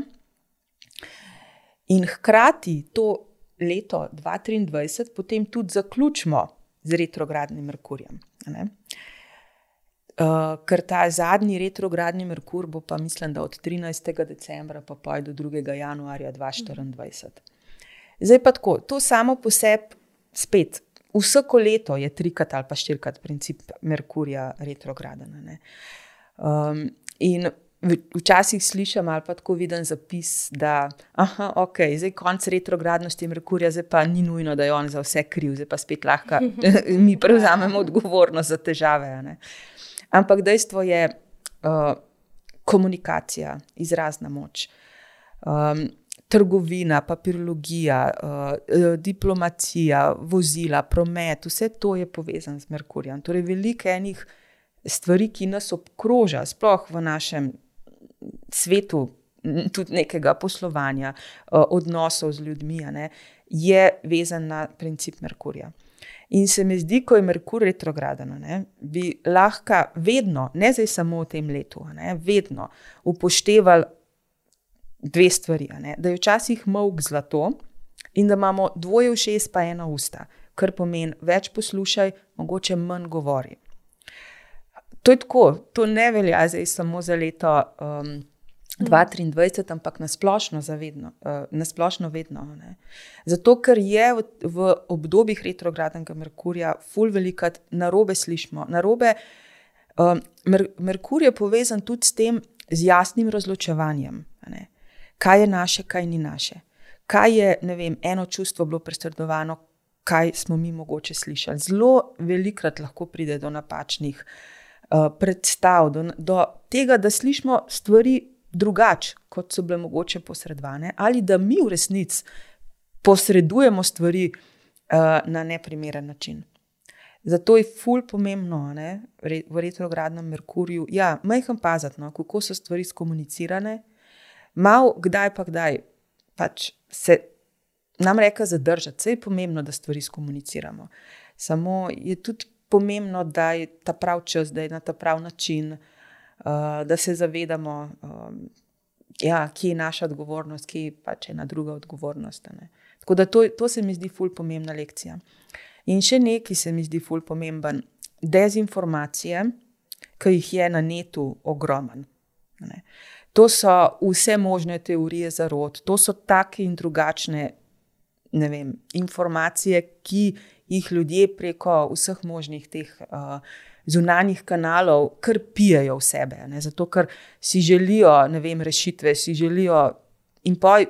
In hkrati to leto 2023 potem tudi zaključimo z retrogradnim Merkurjem. Uh, ker ta zadnji retrogradni Merkur bo pa, mislim, da od 13. decembra pa pa do 2. januarja 2024. Zdaj pa tako, to samo po sebi, spet, vsako leto je trikrat ali pa štirikrat princip Merkurja retrograden. Um, in Včasih slišim ali pa tako vidim zapis, da je okay, zdaj konec retrogradnosti Merkurja, zdaj pa ni nujno, da je on za vse kriv, zdaj pa spet lahko mi prevzamemo odgovornost za težave. Ampak dejstvo je uh, komunikacija, izrazna moč. Um, Trgovina, papirologija, uh, diplomacija, vozila, promet, vse to je povezano z Merkurjem. Torej, veliko enih stvari, ki nas obkroža, sploh v našem svetu, tudi nekega poslovanja, eh, odnosov z ljudmi, ne, je vezan na princip Merkurja. In se mi zdi, ko je Merkur retrograden, ne, bi lahko vedno, ne zdaj samo v tem letu, ne, vedno upoštevali dve stvari. Ne, da je včasih mok zlato in da imamo dvoje v šest, pa eno usta, kar pomeni več poslušaj, mogoče manj govori. To je tako, to ne velja zdaj samo za leto um, 2023, ampak nasplošno, zavedno, uh, nasplošno vedno. Ne. Zato, ker je v, v obdobjih retrogradnega Merkurja, ful velikrat narobe slišimo. Narobe, um, Mer, Merkur je povezan tudi s tem, z jasnim razločevanjem, ne. kaj je naše, kaj ni naše. Kaj je, vem, eno čustvo bilo presredovano, kaj smo mi mogoče slišali. Zelo velikrat lahko pride do napačnih. Eh, predstav, do, do tega, da slišimo stvari drugače, kot so bile mogoče posredovane, ali da mi v resnici posredujemo stvari uh, na neprimeren način. Zato je ful pomembno ne, v retrogradnem Merkurju, da ja, majhen paziti, no, kako so stvari skomunicirane, malo kdaj pa kdaj pač se nam reka zadržati. Vse je pomembno, da stvari skomuniciramo. Samo je tudi pomembno, da je ta prav čas, da je na ta prav način, da se zavedamo, um, ja, kje je naša odgovornost, kje pa je ena druga odgovornost. Ne. Tako da to, to se mi zdi ful pomembna lekcija. In še nekaj se mi zdi ful pomemben. Dezinformacije, ki jih je na netu ogromen. Ne. To so vse možne teorije zarod, to so take in drugačne vem, informacije, ki jih ljudje preko vseh možnih teh uh, zunanjih kanalov kar pijejo v sebe. Ne? Zato, ker si želijo vem, rešitve, si želijo in poj.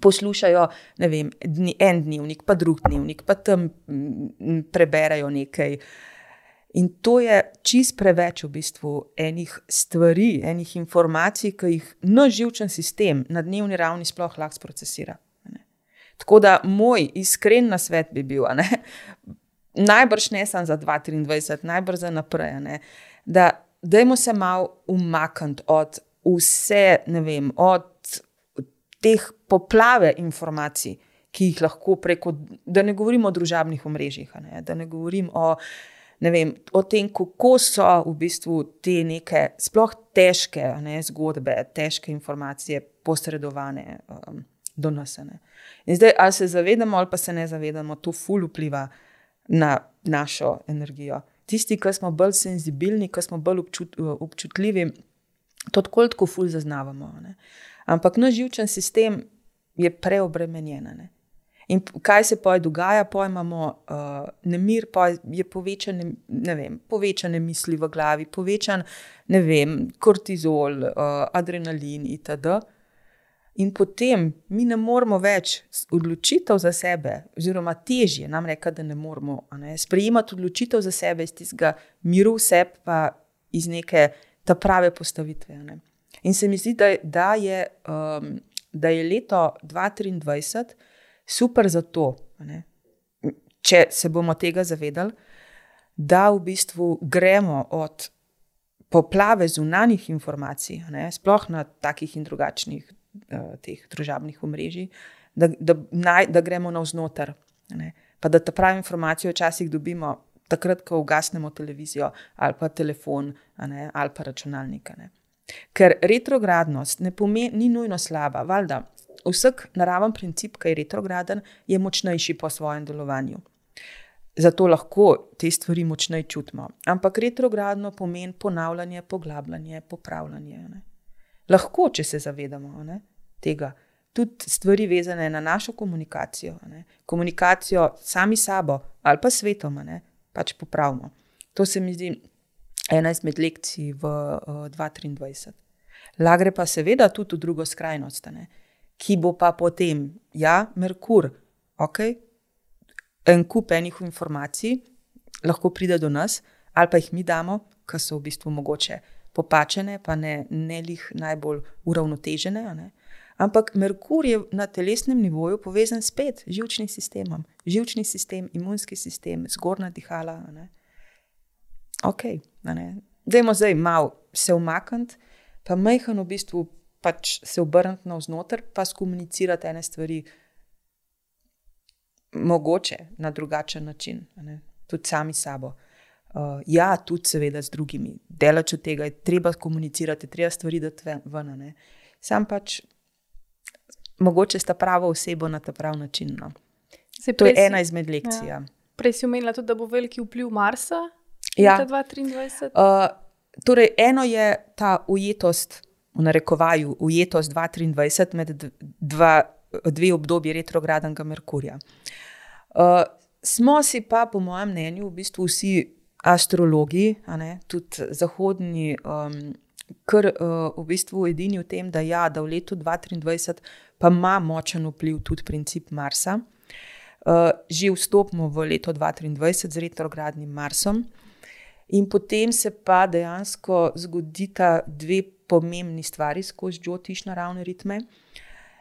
poslušajo vem, dni, en dnevnik, pa drug dnevnik, pa tam m, preberajo nekaj. In to je čist preveč v bistvu enih stvari, enih informacij, ki jih naš živčen sistem na dnevni ravni sploh lahko procesira. Tako da moj iskren nasvet bi bil, ne? Najbrž ne samo za 2023, najbrž za naprej, ne? da dajmo se malo umakniti od vse, ne vem, od teh poplave informacij, ki jih lahko preko, da ne govorim o družabnih omrežjih, ne, da ne govorim o, ne vem, o tem, kako so v bistvu te neke sploh težke ne, zgodbe, težke informacije posredovane um, do nas. Ne. In zdaj, ali se zavedamo, ali pa se ne zavedamo, to ful vpliva na našo energijo. Tisti, ki smo bolj senzibilni, ki smo bolj občut, občutljivi, to tako tako ful zaznavamo. Ne. Ampak naš živčen sistem je preobremenjen. Ne. In kaj se poj dogaja, poj imamo uh, nemir, poj je povečane, ne vem, povečane misli v glavi, povečan, vem, kortizol, uh, adrenalin itd. In potem mi ne moremo več odločitev za sebe, oziroma težje nam reka, da ne moremo ne, sprejemati odločitev za sebe iz tistega miru, vse pa iz neke ta prave postavitve. Ne. In se mi zdi, da, da, je, um, da je leto 2023 super za to, ne? če se bomo tega zavedali, da v bistvu gremo od poplave zunanjih informacij, ne? sploh na takih in drugačnih uh, teh družabnih omrežij, da, da, naj, da gremo navznoter. Pa da ta pravi informacijo včasih dobimo. Takrat, ko ugasnemo televizijo, ali pa telefon, ali pa računalnik. Ker retrogradnost ne pomeni, ni nujno slaba. Valjda, vsak naraven princip, ki je retrograden, je močnejši po svojem delovanju. Zato lahko te stvari močneje čutimo. Ampak retrogradno pomeni ponavljanje, poglabljanje, popravljanje. Ne? Lahko, če se zavedamo ne? tega. Tudi stvari vezane na našo komunikacijo, ne? komunikacijo sami sabo ali pa svetom, ne? pač popravimo. To se mi zdi ena izmed lekcij v uh, eh, 2023. Lagre pa seveda tudi v drugo skrajnost, ne? ki bo pa potem, ja, Merkur, ok, en kup enih informacij, lahko pride do nas, ali pa jih mi damo, ki so v bistvu mogoče popačene, pa ne, ne lih najbolj uravnotežene. Ne? Ampak Merkur je na telesnem nivoju povezan spet z žilčnim sistemom, žilčni sistem, imunski sistem, zgornja dihala. Ne? ok, dajmo zdaj malo se umakniti, pa majhen v bistvu pač se obrniti navznoter, pa skomunicirati ene stvari, mogoče na drugačen način, tudi sami sabo. Uh, ja, tudi seveda z drugimi, delač od tega je treba komunicirati, treba stvari dati ven. Sam pač, mogoče sta pravo osebo na ta prav način. No. To je ena izmed lekcij. Ja. Ja. Prej si omenila tudi, da bo veliki vpliv Marsa Ja. 2023? Uh, torej, eno je ta ujetost, v narekovaju, ujetost 2023 med dva, dve obdobji retrogradnega Merkurja. Uh, smo si pa, po mojem mnenju, v bistvu vsi astrologi, ne, tudi zahodni, um, kar uh, v bistvu edini v tem, da, ja, da v letu 2023 pa ima močen vpliv tudi princip Marsa. Uh, že vstopimo v leto 2023 z retrogradnim Marsom. In potem se pa dejansko zgodita dve pomembni stvari skozi Džotiš naravne ritme.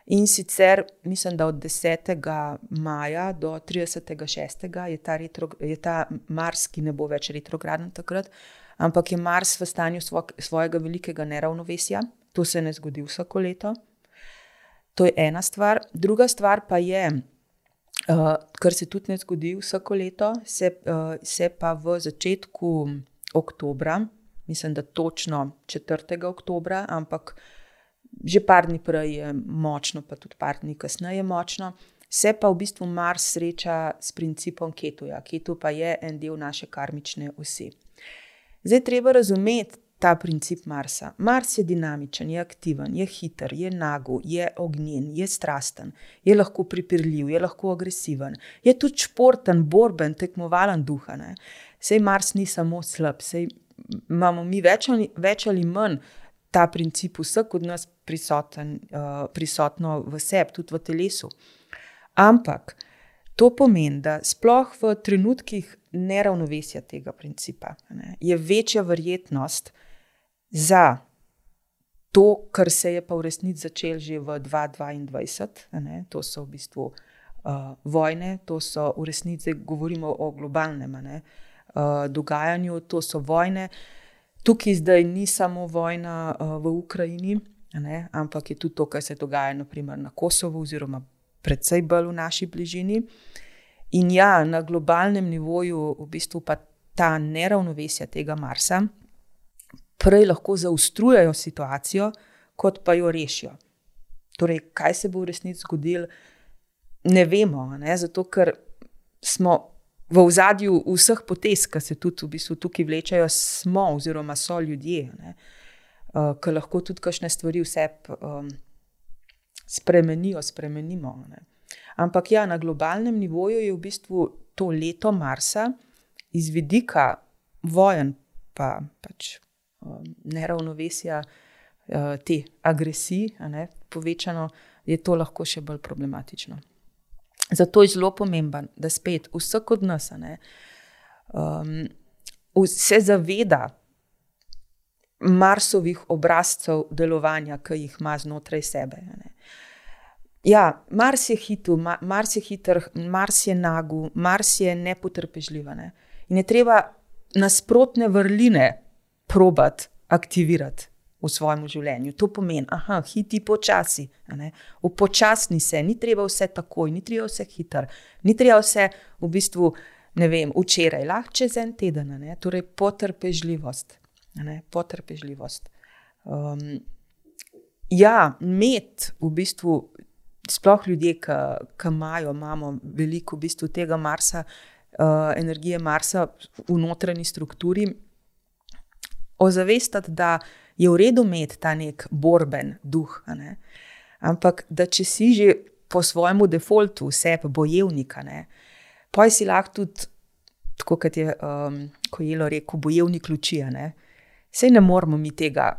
In sicer, mislim, da od 10. maja do 36. je ta, retro, je ta Mars, ki ne bo več retrograden takrat, ampak je Mars v stanju svo, svojega velikega neravnovesja. To se ne zgodi vsako leto. To je ena stvar. Druga stvar pa je, Uh, kar se tudi ne zgodi vsako leto, se, uh, se pa v začetku oktobra, mislim, da točno 4. oktobra, ampak že par dni prej je močno, pa tudi par dni kasneje je močno, se pa v bistvu Mars sreča s principom Ketuja. Ketu pa je en del naše karmične osi. Zdaj treba razumeti, ta princip Marsa. Mars je dinamičen, je aktiven, je hiter, je nago, je ognjen, je strasten, je lahko pripirljiv, je lahko agresiven, je tudi športen, borben, tekmovalen duh. Sej Mars ni samo slab, sej imamo mi več ali, več ali manj ta princip vsak od nas prisoten, uh, prisotno v sebi, tudi v telesu. Ampak to pomeni, da sploh v trenutkih neravnovesja tega principa ne, je večja verjetnost za to, kar se je pa v resnici začelo že v 2022, ne, to so v bistvu uh, vojne, to so v resnici, govorimo o globalnem ne, uh, dogajanju, to so vojne. Tukaj zdaj ni samo vojna uh, v Ukrajini, ne, ampak je tudi to, kar se dogaja naprimer, na Kosovo, oziroma predvsej bolj v naši bližini. In ja, na globalnem nivoju v bistvu pa ta neravnovesja tega Marsa prej lahko zaostrujejo situacijo, kot pa jo rešijo. Torej, kaj se bo v resnici zgodilo, ne vemo, ne? zato ker smo v ozadju vseh potez, ki se tudi v bistvu tukaj vlečajo, smo oziroma so ljudje, uh, ki lahko tudi kakšne stvari vse um, spremenijo, spremenimo. Ne? Ampak ja, na globalnem nivoju je v bistvu to leto Marsa iz vidika vojen, pa pač um, neravnovesja, uh, te agresije, ne, povečano, je to lahko še bolj problematično. Zato je zelo pomemben, da spet vsak od nas ne, um, se zaveda Marsovih obrazcev delovanja, ki jih ima znotraj sebe. Ne. Ja, Mars je hiter, Mars je hiter, Mars je nagu, Mars je nepotrpežljiv. Ne. In je treba nasprotne vrline probati aktivirati v svojem življenju. To pomeni, da hiti počasi, upočasni se, ni treba vse takoj, ni treba vse hitro, ni treba vse v bistvu, vem, včeraj, lahko čez en teden, torej potrpežljivost. potrpežljivost. Um, ja, med v bistvu. Sploh ljudje, ki imajo, imamo veliko v bistvu tega Marsa, uh, energije Marsa v notranji strukturi, ozavestiti, da je v redu imeti ta nek borben duh. Ne? Ampak da če si že po svojemu defaultu, vse bojevnika, pa si lahko tudi, tako kot je um, Kojelo rekel, bojevnik luči. Sej ne moramo mi tega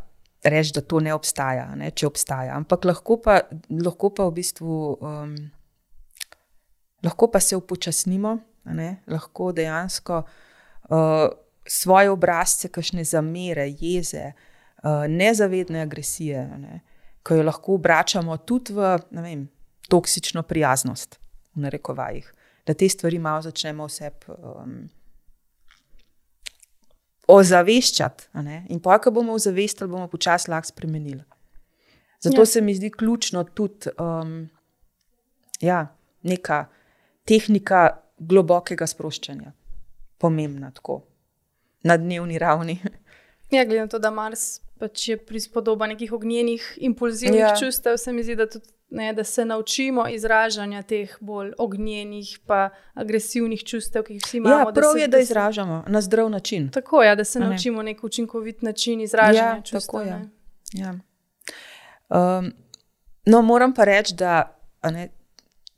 reči, da to ne obstaja, ne? če obstaja. Ampak lahko pa, lahko pa v bistvu. Um, Lahko pa se upočasnimo, lahko dejansko uh, svoje obrazce, kakšne zamere, jeze, uh, nezavedne agresije, ne, ki jo lahko obračamo tudi v vem, toksično prijaznost, v narekovajih, da te stvari malo začnemo vse um, ozaveščati. In pa, ko bomo ozavestili, bomo počasi lahko spremenili. Zato ja. se mi zdi ključno tudi um, ja, neka tehnika globokega sproščanja, pomembna tako na dnevni ravni. Ja, glede na to, da Mars pač je prispodoba nekih ognjenih, impulzivnih ja. čustev, se mi zdi, da, tudi, ne, da se naučimo izražanja teh bolj ognjenih, pa agresivnih čustev, ki jih vsi imamo. Ja, prav da se, je, da izražamo na zdrav način. Tako je, ja, da se ne. naučimo nek učinkovit način izražanja ja, čustev. Tako, ja. Ja. Um, no, moram pa reči, da. Ne,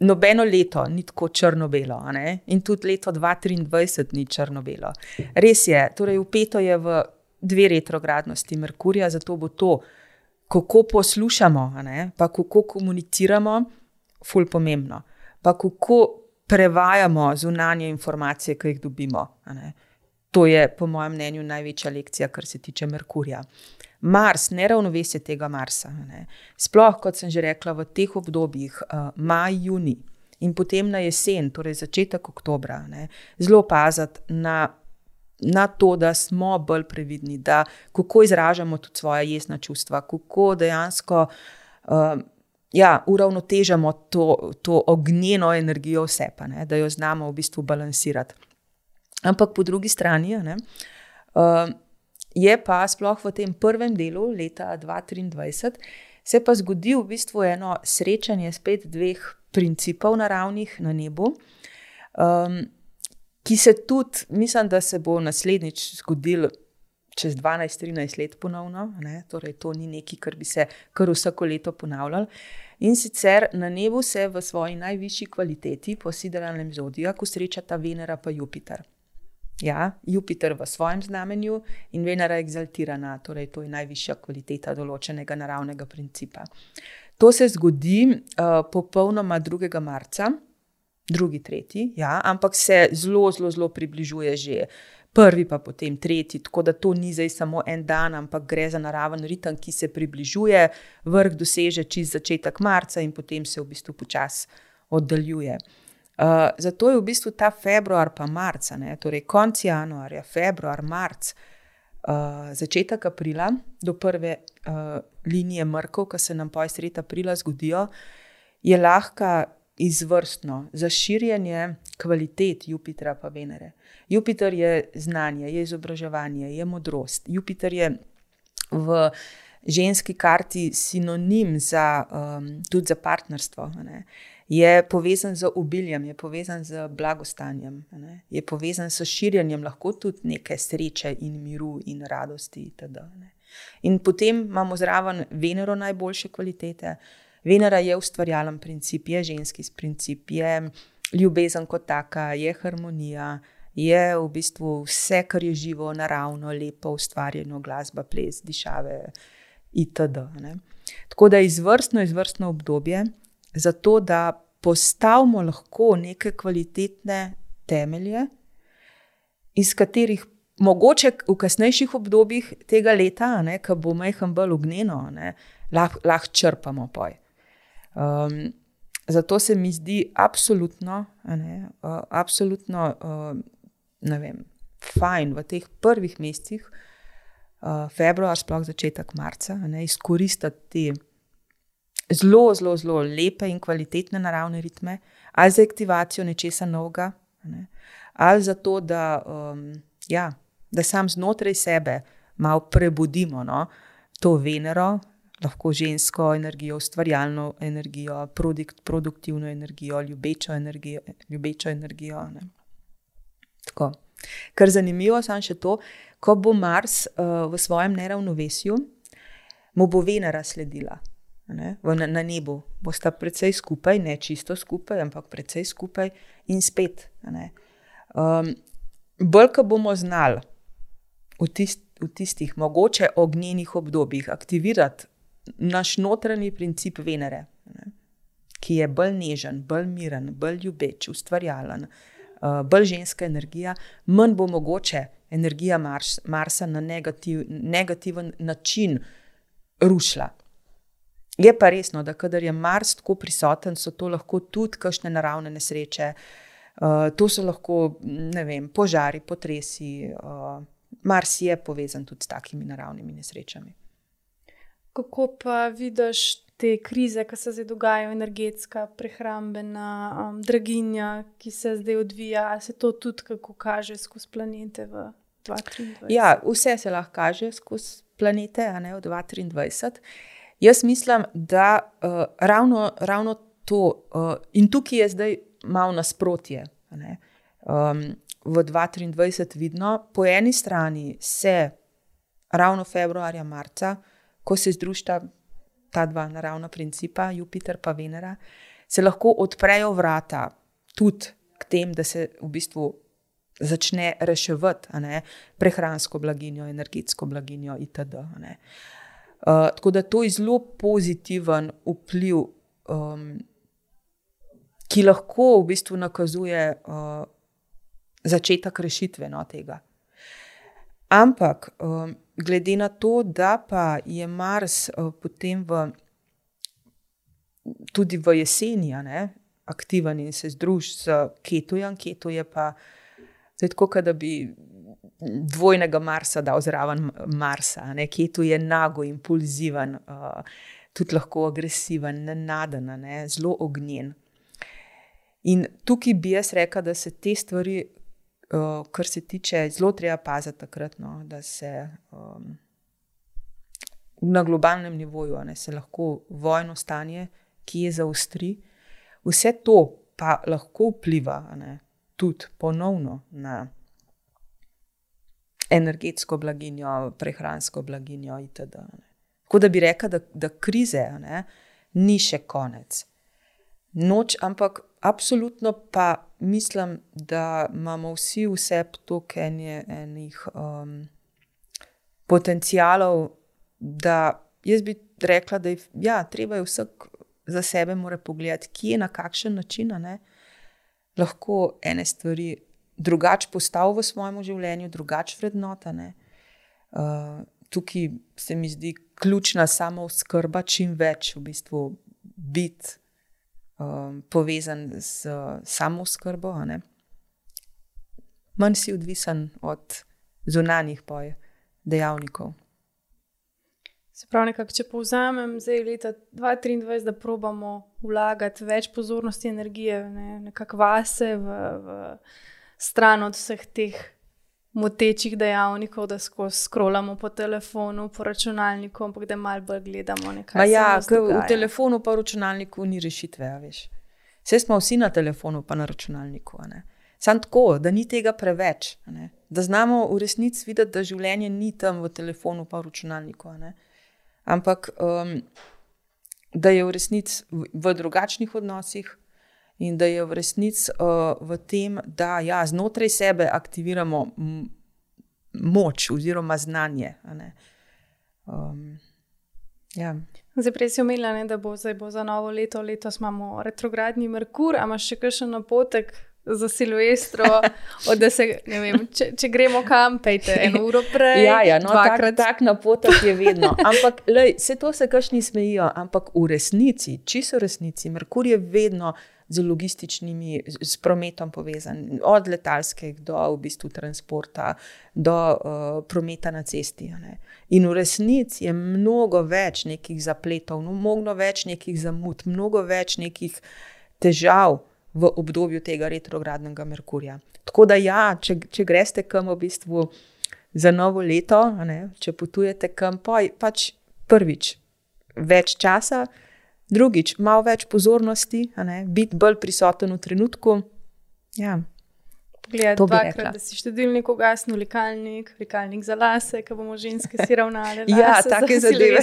nobeno leto ni tako črno-belo, in tudi leto 2023 ni črno-belo. Res je, torej upeto je v dve retrogradnosti Merkurja, zato bo to, kako poslušamo, pa kako komuniciramo, ful pomembno. Pa kako prevajamo zunanje informacije, ki jih dobimo. To je, po mojem mnenju, največja lekcija, kar se tiče Merkurja. Mars, neravnovesje tega Marsa. Ne. Sploh, kot sem že rekla, v teh obdobjih, uh, maj, juni in potem na jesen, torej začetek oktobra, ne, zelo paziti na, na to, da smo bolj previdni, da kako izražamo tudi svoje jezna čustva, kako dejansko. Uh, Ja, uravnotežamo to, to ognjeno energijo vse, pa, ne, da jo znamo v bistvu balansirati. Ampak po drugi strani, ne, uh, Je pa sploh v tem prvem delu leta 2023 se pa zgodi v bistvu eno srečanje spet dveh principov naravnih na nebu, um, ki se tudi, mislim, da se bo naslednjič zgodil čez 12-13 let ponovno, ne? torej to ni nekaj, kar bi se kar vsako leto ponavljalo. In sicer na nebu se v svoji najvišji kvaliteti po sidralnem zodijaku srečata Venera in Jupiter. Ja, Jupiter v svojem znamenju in Venera exaltirana, torej to je najvišja kvaliteta določenega naravnega principa. To se zgodi uh, popolnoma 2. marca, drugi, tretji, ja, ampak se zelo, zelo, zelo približuje že prvi, pa potem tretji. Tako da to ni zdaj samo en dan, ampak gre za naraven ritem, ki se približuje, vrh doseže čez začetek marca in potem se v bistvu počasi oddaljuje. Uh, zato je v bistvu ta februar, pa marca, ne, torej konec januarja, februar, marc, uh, začetek aprila do prve uh, linije mrkov, ki se nam po sredi aprila zgodijo, je lahko izvrstno za širjenje kvalitet Jupitra pa Venere. Jupiter je znanje, je izobraževanje, je modrost. Jupiter je v ženski karti sinonim za, um, tudi za partnerstvo. Ne? Je povezan z obiljem, je povezan z blagostanjem, ne? je povezan s širjenjem lahko tudi neke sreče in miru in radosti. Itd., in potem imamo zraven Venero najboljše kvalitete, Venera je ustvarjalen princip, je ženski princip, je ljubezen kot taka, je harmonija, je v bistvu vse, kar je živo, naravno, lepo ustvarjeno, glasba, ples, dišave itd. Ne. Tako da je izvrstno, izvrstno obdobje za to, da postavimo lahko neke kvalitetne temelje, iz katerih mogoče v kasnejših obdobjih tega leta, ko bo majhen bolj ognjeno, lahko lah črpamo poj. Um, zato se mi zdi absolutno, ne, uh, absolutno uh, ne vem, fajn v teh prvih mesecih, uh, februar, sploh začetek marca, ne, izkoristiti te zelo, zelo, zelo lepe in kvalitetne naravne ritme, ali za aktivacijo nečesa novega, ne, ali za to, da, um, ja, da sam znotraj sebe malo prebudimo no, to Venero lahko žensko energijo, ustvarjalno energijo, produkt, produktivno energijo, ljubečo energijo. Ljubečo energijo Tako. Kar zanimivo je še to, ko bo Mars uh, v svojem neravnovesju, mu bo Venera sledila. Ne, na, na nebu bosta precej skupaj, ne čisto skupaj, ampak precej skupaj in spet. Um, bolj, ko bomo znali v, tist, v tistih mogoče ognjenih obdobjih aktivirati naš notranji princip Venere, ne, ki je bolj nežen, bolj miren, bolj ljubeč, ustvarjalen, uh, bolj ženska energija, manj bo mogoče energija Mars, Marsa na negativ, negativen način rušila. Je pa resno, da kadar je Mars tako prisoten, so to lahko tudi kakšne naravne nesreče, uh, to so lahko vem, požari, potresi. Uh, Mars je povezan tudi s takimi naravnimi nesrečami. Kako pa vidiš te krize, ki se zdaj dogajajo, energetska, prehrambena, um, draginja, ki se zdaj odvija, ali se to tudi kako kaže skozi planete v 2023? Ja, vse se lahko kaže skozi planete, a ne v 2023. Jaz mislim, da uh, ravno, ravno to, uh, in tukaj je zdaj malo nasprotje. Um, v 2023 vidno, po eni strani se ravno februarja, marca, ko se združita ta dva naravna principa, Jupiter in Venera, se lahko odprejo vrata tudi k tem, da se v bistvu začne reševati ne, prehransko blaginjo, energetsko blaginjo itd. Uh, tako da to je zelo pozitiven vpliv, um, ki lahko v bistvu nakazuje uh, začetek rešitve no, tega. Ampak um, glede na to, da pa je Mars uh, potem v, tudi v jeseni ne, aktiven in se združi s Ketujem, Ketu je pa tako, da bi dvojnega Marsa dal zraven Marsa. Ne. Ketu je nago, impulziven, uh, tudi lahko agresiven, nenaden, ne, zelo ognjen. In tukaj bi jaz rekel, da se te stvari uh, kar se tiče, zelo treba paziti takrat, no, da se um, na globalnem nivoju ne, se lahko vojno stanje, ki je zaustri, vse to pa lahko vpliva ne, tudi ponovno na energetsko blaginjo, prehransko blaginjo itd. Tako da bi rekla, da, da krize ne, ni še konec. noč, ampak absolutno pa mislim, da imamo vsi vse toliko enih um, potencijalov, da jaz bi rekla, da je ja, treba je vsak za sebe pogledati, kje na kakšen način ne, lahko ene stvari drugače postavi v svojem življenju, drugače vrednota. Uh, tukaj se mi zdi ključna samo skrba, čim več v bistvu biti um, povezan z uh, samo skrbo. Manj si odvisen od zunanjih dejavnikov. Se pravi, nekak, če povzamem, zdaj je leta 2023, da probamo vlagati več pozornosti in energije ne, nekako vase, v, v stran od vseh teh motečih dejavnikov, da skozi scrollamo po telefonu, po računalniku, ampak da malo bolj gledamo nekaj. Ja, v telefonu pa računalniku ni rešitve, veš. Vse smo vsi na telefonu, pa na računalniku. Sam tako, da ni tega preveč, da znamo v resnici videti, da življenje ni tam v telefonu, pa v računalniku ampak um, da je v resnici v, v drugačnih odnosih in da je v resnici uh, v tem, da ja, znotraj sebe aktiviramo moč oziroma znanje. Um, ja. Zdaj, prej si omenila, da bo, bo za novo leto, letos imamo retrogradni Merkur, ali imaš še kakšen napotek za Silvestro, da se, vem, če, če gremo kam, pejte eno uro prej. Ja, ja no, takrat tak na potek je vedno. Ampak lej, se to se kašni smejijo, ampak v resnici, čisto v resnici, Merkur je vedno. Z logističnimi, s prometom povezan, od letalskega do v bistvu transporta, do uh, prometa na cesti. Ne. In v resnici je mnogo več nekih zapletov, mnogo več nekih zamud, mnogo več nekih težav, v obdobju tega retrogradnega Merkurja. Tako da, ja, če, če greste kam v bistvu za novo leto, ne, če potujete kam, pa, pač prvič več časa, drugič malo več pozornosti, biti bolj prisoten v trenutku. Ja. Poglej, dvakrat, da si štedilnik ugasnil, likalnik, likalnik za lase, ki bomo ženske si ravnali. ja, take zadeve.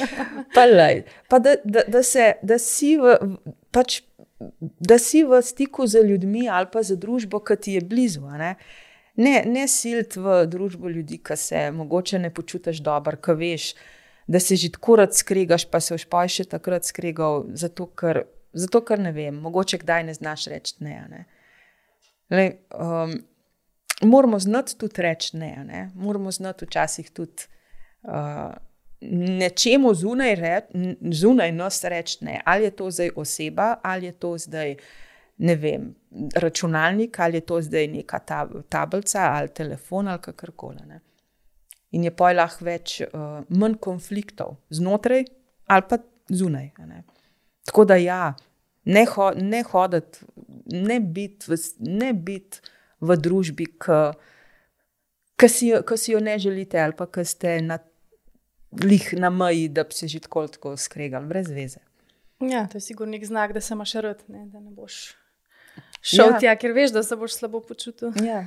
pa, lej, pa da, da, da, se, da si v, pač da si v stiku z ljudmi ali pa z družbo, ki ti je blizu. Ne, ne, ne siliti v družbo ljudi, ki se mogoče ne počutiš dobro, ki veš, da se že tako rad skregaš, pa se už pa še takrat skregal, zato ker, zato ker ne vem, mogoče kdaj ne znaš reči ne. ne. Le, um, moramo znati tudi reči ne, ne. moramo znati včasih tudi. Uh, nečemu zunaj, re, zunaj nas reči, ne. ali je to zdaj oseba, ali je to zdaj vem, računalnik, ali je to zdaj neka tab tablica ali telefon ali kakorkoli. In je poj lahko več, uh, manj konfliktov znotraj ali pa zunaj. Tako da ja, ne, ho ne hoditi, ne biti v, bit v družbi, ki si, si jo ne želite, ali pa ki ste na lih na meji, da bi se že tako tako skregali, brez veze. Ja, to je sigurno nek znak, da se imaš rad, ne, da ne boš šel ja. tja, ker veš, da se boš slabo počutil. Ja.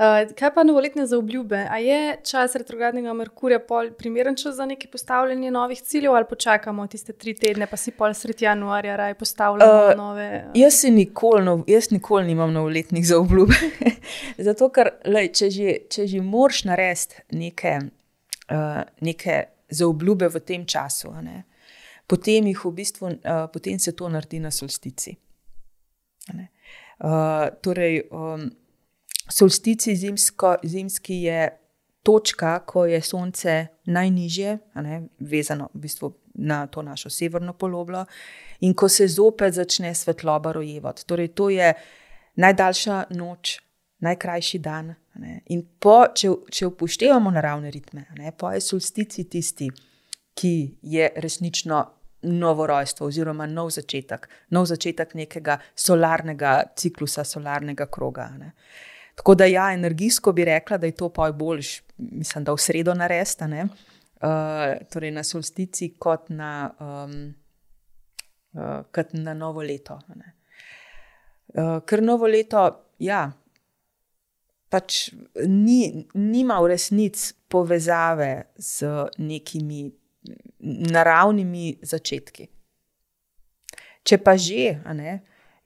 Uh, kaj pa novoletne zaobljube? A je čas retrogradnega Merkurja primeren čas za neki postavljanje novih ciljev, ali počakamo tiste tri tedne, pa si pol sredi januarja raj postavljamo uh, nove? Uh... Jaz, nikoli, no, jaz nikoli nimam novoletnih zaobljub. Zato, ker lej, če že, že moraš narediti nekaj uh, neke zaobljube v tem času. Potem, v bistvu, uh, potem se to naredi na solstici. Uh, torej, um, solstici zimsko, zimski je točka, ko je sonce najnižje, ne, vezano v bistvu na to našo severno poloblo, in ko se zopet začne svetloba rojevati. Torej, to je najdaljša noč, najkrajši dan. In po, če, če upoštevamo naravne ritme, ne, po je solstici tisti, ki je resnično novo rojstvo oziroma nov začetek, nov začetek nekega solarnega ciklusa, solarnega kroga. Ne. Tako da, ja, energijsko bi rekla, da je to poj boljš, mislim, da v sredo naresta, uh, torej na solstici, kot na, um, uh, kot na novo leto. Uh, ker novo leto, ja, pač ni, nima v resnici povezave z nekimi naravnimi začetki. Če pa že, ne,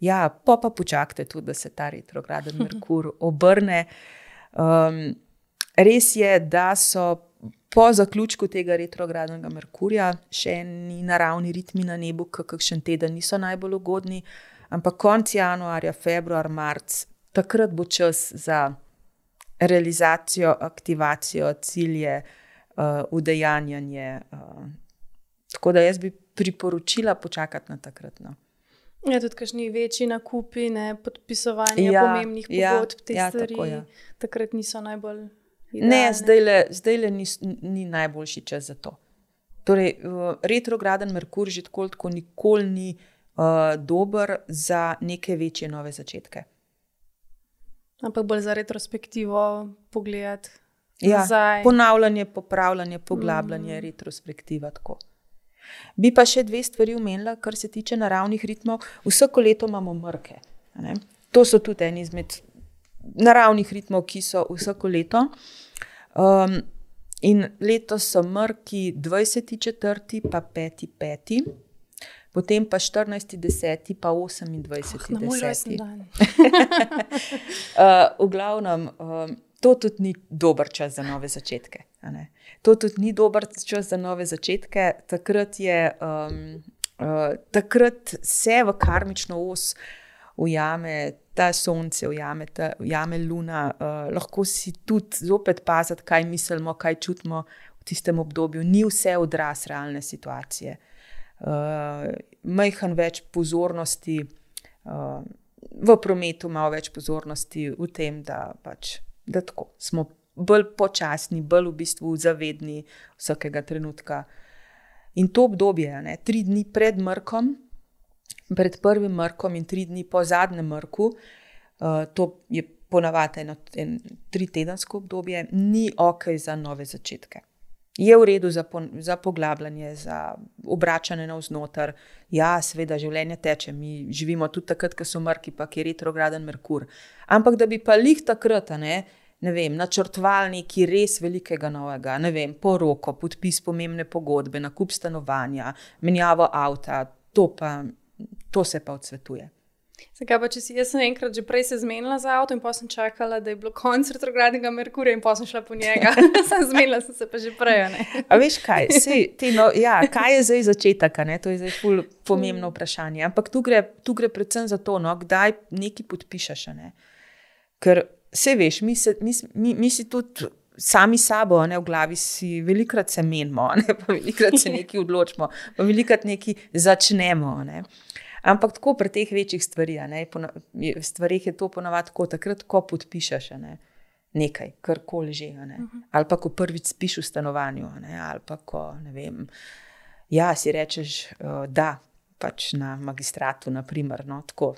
ja, pa pa počakajte tudi, da se ta retrograden Merkur obrne. Um, res je, da so po zaključku tega retrogradnega Merkurja še eni naravni ritmi na nebu, kakšen teden niso najbolj ugodni, ampak konec januarja, februar, marc, takrat bo čas za realizacijo, aktivacijo, cilje, uh, udejanjanje. Uh, tako da jaz bi priporočila počakati na takrat. No. Ja, tudi kakšni večji nakupi, ne, podpisovanje ja, pomembnih ja, pogodb, ja, te ja, stvari. Tako, ja. Takrat niso najbolj. Idealne. Ne, zdaj le, zdaj le ni, ni najboljši čas za to. Torej, retrograden Merkur že tako, tako nikoli ni uh, dober za neke večje nove začetke. Ampak bolj za retrospektivo pogledati. Ja, ponavljanje, popravljanje, poglabljanje, mm. retrospektiva. Tako. Bi pa še dve stvari omenila, kar se tiče naravnih ritmov. Vsako leto imamo mrke. Ne? To so tudi eni izmed naravnih ritmov, ki so vsako leto. Um, in letos so mrki 24, pa 5, 5, potem pa 14, 10, pa 28, oh, 10. uh, v glavnem. Um, To tudi ni dober čas za nove začetke to tudi ni dober čas za nove začetke. Takrat, je, um, uh, takrat se v karmično os ujame ta sonce, ujame, ta, ujame luna. Uh, lahko si tudi zopet paziti, kaj mislimo, kaj čutimo v tistem obdobju. Ni vse odraz realne situacije. Uh, Majhen več pozornosti. Uh, V prometu imamo več pozornosti v tem, da, pač, da tako, smo bolj počasni, bolj v bistvu zavedni vsakega trenutka. In to obdobje, ne, tri dni pred mrkom, pred prvim mrkom in tri dni po zadnjem mrku, uh, to je ponavadi eno en, tri tedensko obdobje, ni ok za nove začetke. Je v redu za, po, za poglabljanje, za obračanje navznoter. Ja, seveda, življenje teče, mi živimo tudi takrat, ko so mrki, pa je retrograden Merkur. Ampak da bi pa lih takrat, ne, ne vem, načrtovali nekaj res velikega novega, ne vem, poroko, podpis pomembne pogodbe, nakup stanovanja, menjavo avta, to, pa, to se pa odsvetuje. Zakaj pa, če si jaz enkrat že prej se zmenila za avto in pa sem čakala, da je bilo konc retrogradnega Merkurja in pa sem šla po njega. sem zmenila sem se pa že prej. A veš kaj? Sej, no, ja, kaj je zdaj začetek? To je zdaj ful pomembno vprašanje. Ampak tu gre, tu gre predvsem za to, no, kdaj nekaj podpišeš. Ne? Ker Vse veš, mi, se, mi, mi, mi si tudi sami sabo, ne v glavi, si velikrat se menimo, ne pa velikrat se nekaj odločimo, pa velikrat nekaj začnemo. Ne. Ampak tako pri teh večjih stvarih, stvarih je to ponovadi tako, takrat, ko podpišeš ne, nekaj, karkoli že. Ne. Uh -huh. Ali pa ko prvič spiš v stanovanju, ne, ali pa ko ne vem. Ja, si rečeš, uh, da pač na magistratu, naprimer, no, tako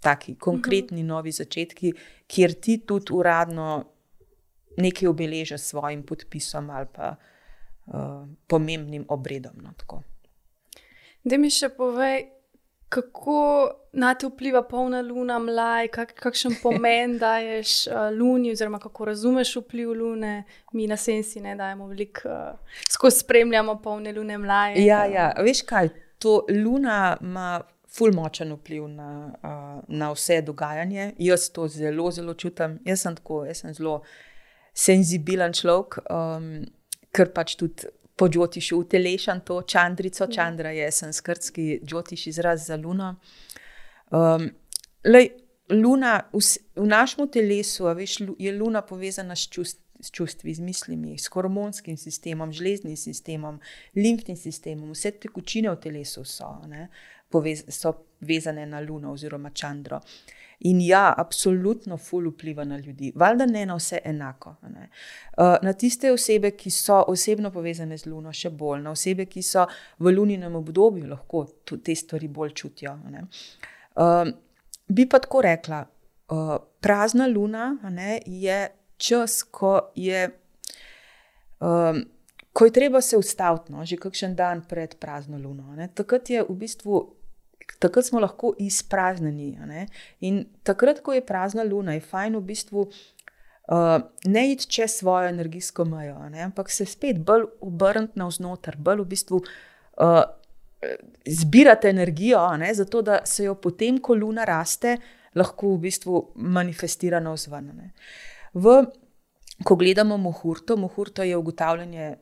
taki konkretni uh -huh. novi začetki, kjer ti tudi uradno nekaj obeležiš s svojim podpisom ali pa uh, pomembnim obredom. No, da mi še povej, kako na te vpliva polna luna, mlaj, kak, kakšen pomen daješ uh, luni, oziroma kako razumeš vpliv lune, mi na senci ne dajemo veliko, uh, skozi spremljamo polne lune, mlaj. Ja, ja, veš kaj, to luna ima ful močen vpliv na, uh, na vse dogajanje. Jaz to zelo, zelo čutim. Jaz sem tako, jaz sem zelo senzibilen človek, um, ker pač tudi po Džotišu utelešam to čandrico. Ja. Čandra je sanskritski Džotiš izraz za luno. Um, lej, luna v, v našem telesu, veš, je luna povezana s čustvi. S čustvi, z mislimi, s hormonskim sistemom, železnim sistemom, limfnim sistemom, vse te kočine v telesu so. Ne? Povez, so vezane na Luno oziroma Čandro. In ja, absolutno ful vpliva na ljudi, valjda ne na vse enako. Ne. Uh, na tiste osebe, ki so osebno povezane z Luno, še bolj, na osebe, ki so v luninem obdobju, lahko te stvari bolj čutijo. Uh, bi pa tako rekla, uh, prazna luna ne, je čas, ko je. Um, Ko je treba se ustaviti, no, že kakšen dan pred prazno luno, ne, takrat je v bistvu takrat smo lahko izpraznjeni. In takrat, ko je prazna luna, je fajn v bistvu uh, ne iti čez svojo energijsko mejo, ampak se spet bolj obrniti navznoter, bolj v bistvu uh, zbirati energijo, ne, zato da se jo potem, ko luna raste, lahko v bistvu manifestira na vzven. Ko gledamo Mohurto, Mohurto je ugotavljanje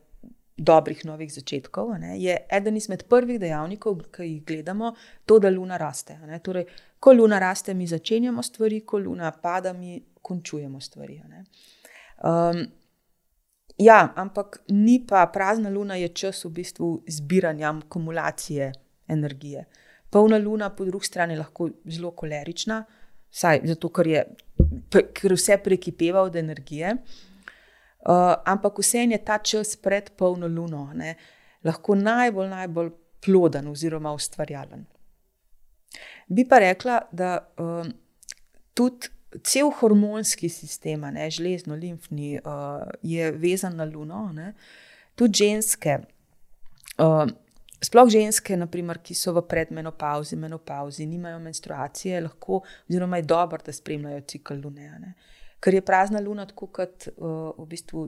dobrih novih začetkov, ne, je eden izmed prvih dejavnikov, ki jih gledamo, to, da luna raste. Torej, ko luna raste, mi začenjamo stvari, ko luna pada, mi končujemo stvari. Um, ja, ampak ni pa prazna luna, je čas v bistvu zbiranja, akumulacije energije. Polna luna, po drugi strani, lahko zelo kolerična, saj zato, ker, je, ker vse prekipeva od energije. Uh, ampak vseeno je ta čas pred polno luno ne, lahko najbolj, najbolj ploden oziroma ustvarjalen. Bi pa rekla, da uh, tudi cel hormonski sistem, ne, žlezno, limfni, uh, je vezan na luno. Ne. Tudi ženske, uh, sploh ženske, naprimer, ki so v predmenopauzi, menopauzi, nimajo menstruacije, lahko, oziroma je dobro, da spremljajo cikl lune. Ne. Ker je prazna luna, tako kot uh, v bistvu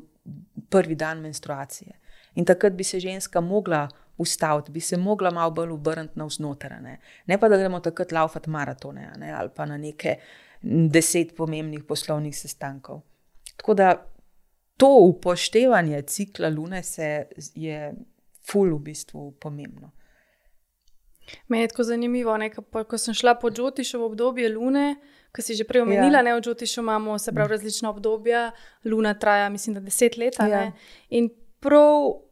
prvi dan menstruacije. In takrat bi se ženska mogla ustaviti, bi se mogla malo bolj obrniti navznoter. Ne? ne pa da gremo takrat laufati maratone ne? ali pa na neke deset pomembnih poslovnih sestankov. Tako da to upoštevanje cikla Lune je ful v bistvu pomembno. Meni je tako zanimivo, ne, ko sem šla po Džotišu v obdobje Lune, ki si že prej omenila, ja. ne v Džotišu imamo se pravi različna obdobja, Luna traja, mislim, da deset let. Ja. In prav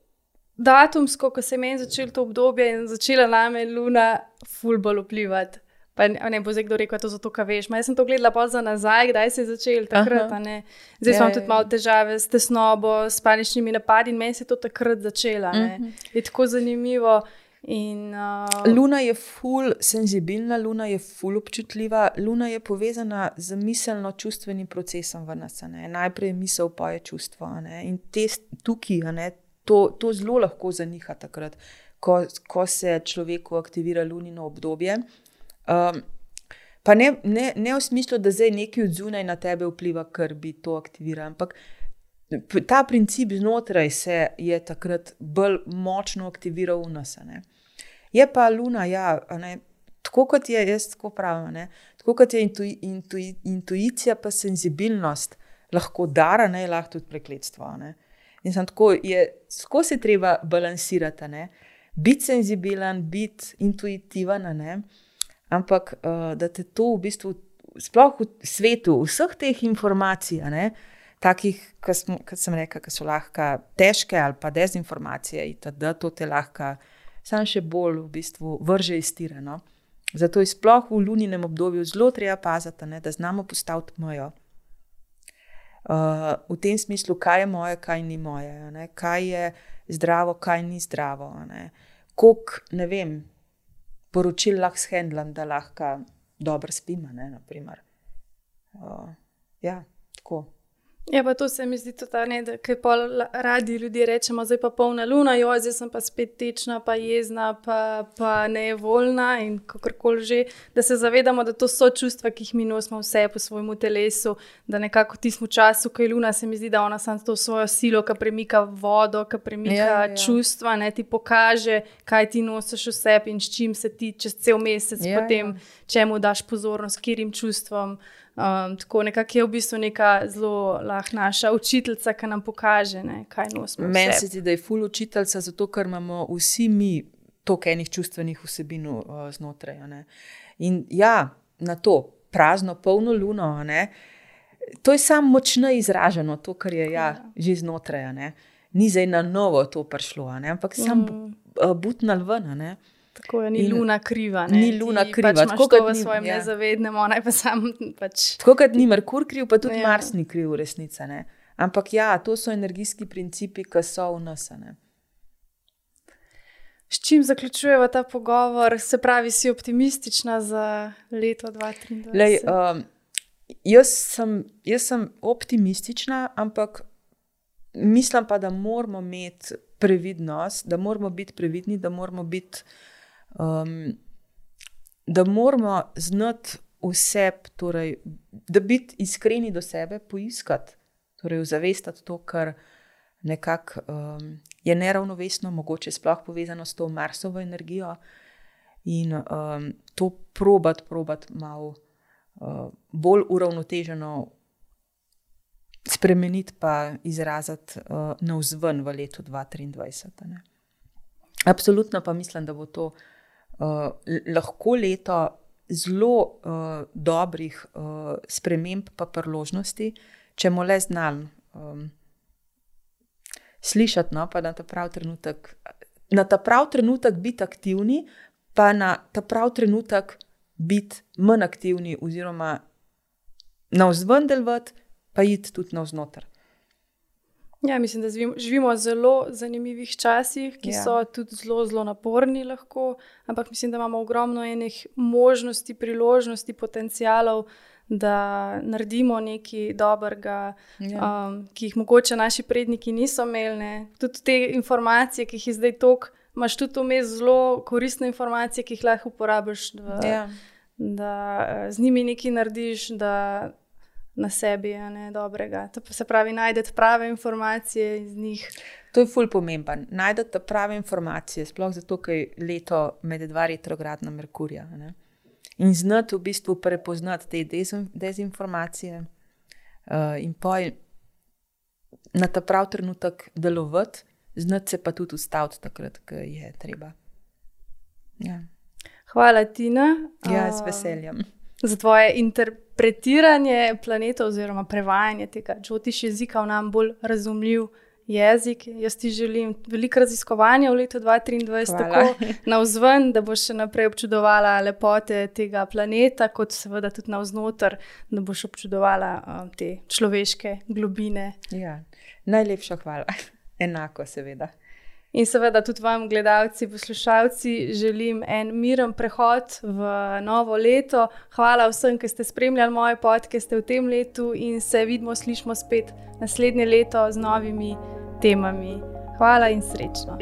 datumsko, ko se je meni začelo to obdobje in začela name Luna fulbol vplivati. Pa ne, ne bo zdaj kdo rekel, da je to zato, ker veš. Ma jaz sem to gledala pa za nazaj, kdaj se je začel takrat. Zdaj ja, imam tudi ja, malo ja. težave s tesnobo, s paničnimi napadi in meni se je to takrat začela. Uh mhm. -huh. Je tako zanimivo. In, uh... Luna je ful senzibilna, luna je ful občutljiva, luna je povezana z miselno-čustvenim procesom v nas. Najprej misel, pa je čustvo. Ne? In te tukaj, ne? to, to zelo lahko zaniha takrat, ko, ko se človeku aktivira lunino obdobje. Um, pa ne, ne, ne v smislu, da zdaj nekaj od zunaj na tebe vpliva, ker bi to aktiviral. Ampak ta princip znotraj se je takrat bolj močno aktiviral v nas. Ne? Je pa luna, ja, ne, tako kot je, jaz tako pravim, tako kot je intu, intu, intuicija, pa senzibilnost, lahko dar, ne lahko tudi prekletstvo. Ne? In tako, je, tako se treba balansirati, biti senzibilen, biti intuitiven. Ne? Ampak uh, da te to v bistvu, sploh v svetu, vseh teh informacij, ne, takih, kot sem rekel, ki so lahko težke ali pa dezinformacije, da to te lahko samo še bolj v bistvu vrže iz tira. No. Zato je sploh v luninem obdobju zelo treba paziti, ne, da znamo postaviti mojo. Uh, v tem smislu, kaj je moje, kaj ni moje, ne? kaj je zdravo, kaj ni zdravo. Kok, ne vem, poročil lahko shendlam, da lahko dobro spim. Uh, ja, tako. Ja, pa to se mi zdi tudi, da kaj pa radi ljudje rečemo, zdaj pa polna luna, jo, zdaj sem pa spet tečna, pa jezna, pa, pa nevoljna in kakorkoli že, da se zavedamo, da to so čustva, ki jih mi nosimo vse po svojemu telesu, da nekako tistem času, ko je luna, se mi zdi, da ona samo to svojo silo, ki premika vodo, ki premika ja, ja. čustva, ne ti pokaže, kaj ti nosiš v sebi in s čim se ti čez cel mesec ja, potem, ja. čemu daš pozornost, kjerim čustvom. Um, tako nekako je v bistvu neka zelo lahka naša učiteljica, ki nam pokaže, ne, kaj nosimo. Meni se zdi, da je ful učiteljica, zato ker imamo vsi mi toliko enih čustvenih vsebin uh, znotraj. Ne. In ja, na to prazno, polno luno, ne, to je samo močno izraženo, to, kar je ja, ja. že znotraj. Ne. Ni zdaj na novo to prišlo, ne, ampak mm. samo uh, butnal ven. Tako je, ni in luna kriva. Ne? Ni luna kriva, pač tako kot v svojem ja. nezavednem, ne pa sam. Pač. Tako kot ni Merkur kriv, pa tudi ja. Mars ni kriv, resnica. Ne? Ampak ja, to so energijski principi, ki so v nas. S čim zaključujemo ta pogovor, se pravi, si optimistična za leto 2023? Lej, um, jaz, sem, jaz sem optimistična, ampak mislim pa, da moramo imeti previdnost, da moramo biti previdni, da moramo biti um, da moramo znati vse, torej, da biti iskreni do sebe, poiskati, torej, zavestati to, kar nekako um, je neravnovesno, mogoče sploh povezano s to Marsovo energijo. In um, to probat, probat malo uh, bolj uravnoteženo spremeniti, pa izraziti uh, na vzven v letu 2023. Ne. Absolutno pa mislim, da bo to uh, lahko leto zelo uh, dobrih uh, sprememb, pa priložnosti, če bomo le znali um, slišati, no, pa na ta prav trenutek. Na ta prav trenutek biti aktivni, pa na ta prav trenutek biti manj aktivni, oziroma na vzven delovati, pa iti tudi na vznoter. Ja, mislim, da živimo v zelo zanimivih časih, ki ja. so tudi zelo, zelo naporni, lahko, ampak mislim, da imamo ogromno enih možnosti, priložnosti, potencijalov, da naredimo nekaj dobrega, ja. um, ki jih mogoče naši predniki niso imeli. Ne. Tudi te informacije, ki jih je zdaj toliko, imaš tudi vmes zelo koristne informacije, ki jih lahko uporabiš, da, ja. da eh, z njimi nekaj narediš. Na sebi je ne dobrega. To se pravi, najdete prave informacije iz njih. To je fulj pomemben. Najdete prave informacije, sploh zato, ker je leto med dva retrogradna Merkurja. Ne? In znati v bistvu prepoznati te dezinformacije, uh, in pa na ta prav trenutek delovati, znati se pa tudi ustaviti takrat, ko je treba. Ja. Hvala, Tina. Ja, z veseljem. Za tvoje interpretiranje planeta oziroma prevajanje tega čutiš jezika v nam bolj razumljiv. Jezik. Jaz ti želim veliko raziskovanja v letu 2023, tako na vzven, da boš še naprej občudovala lepote tega planeta, kot seveda tudi na vznoter, da boš občudovala um, te človeške globine. Ja. Najlepša hvala, enako, seveda. In seveda tudi vam, gledalci, poslušalci, želim en miren prehod v novo leto. Hvala vsem, ki ste spremljali moje podcaste v tem letu in se vidimo, slišmo spet naslednje leto z novimi temami. Hvala in srečno.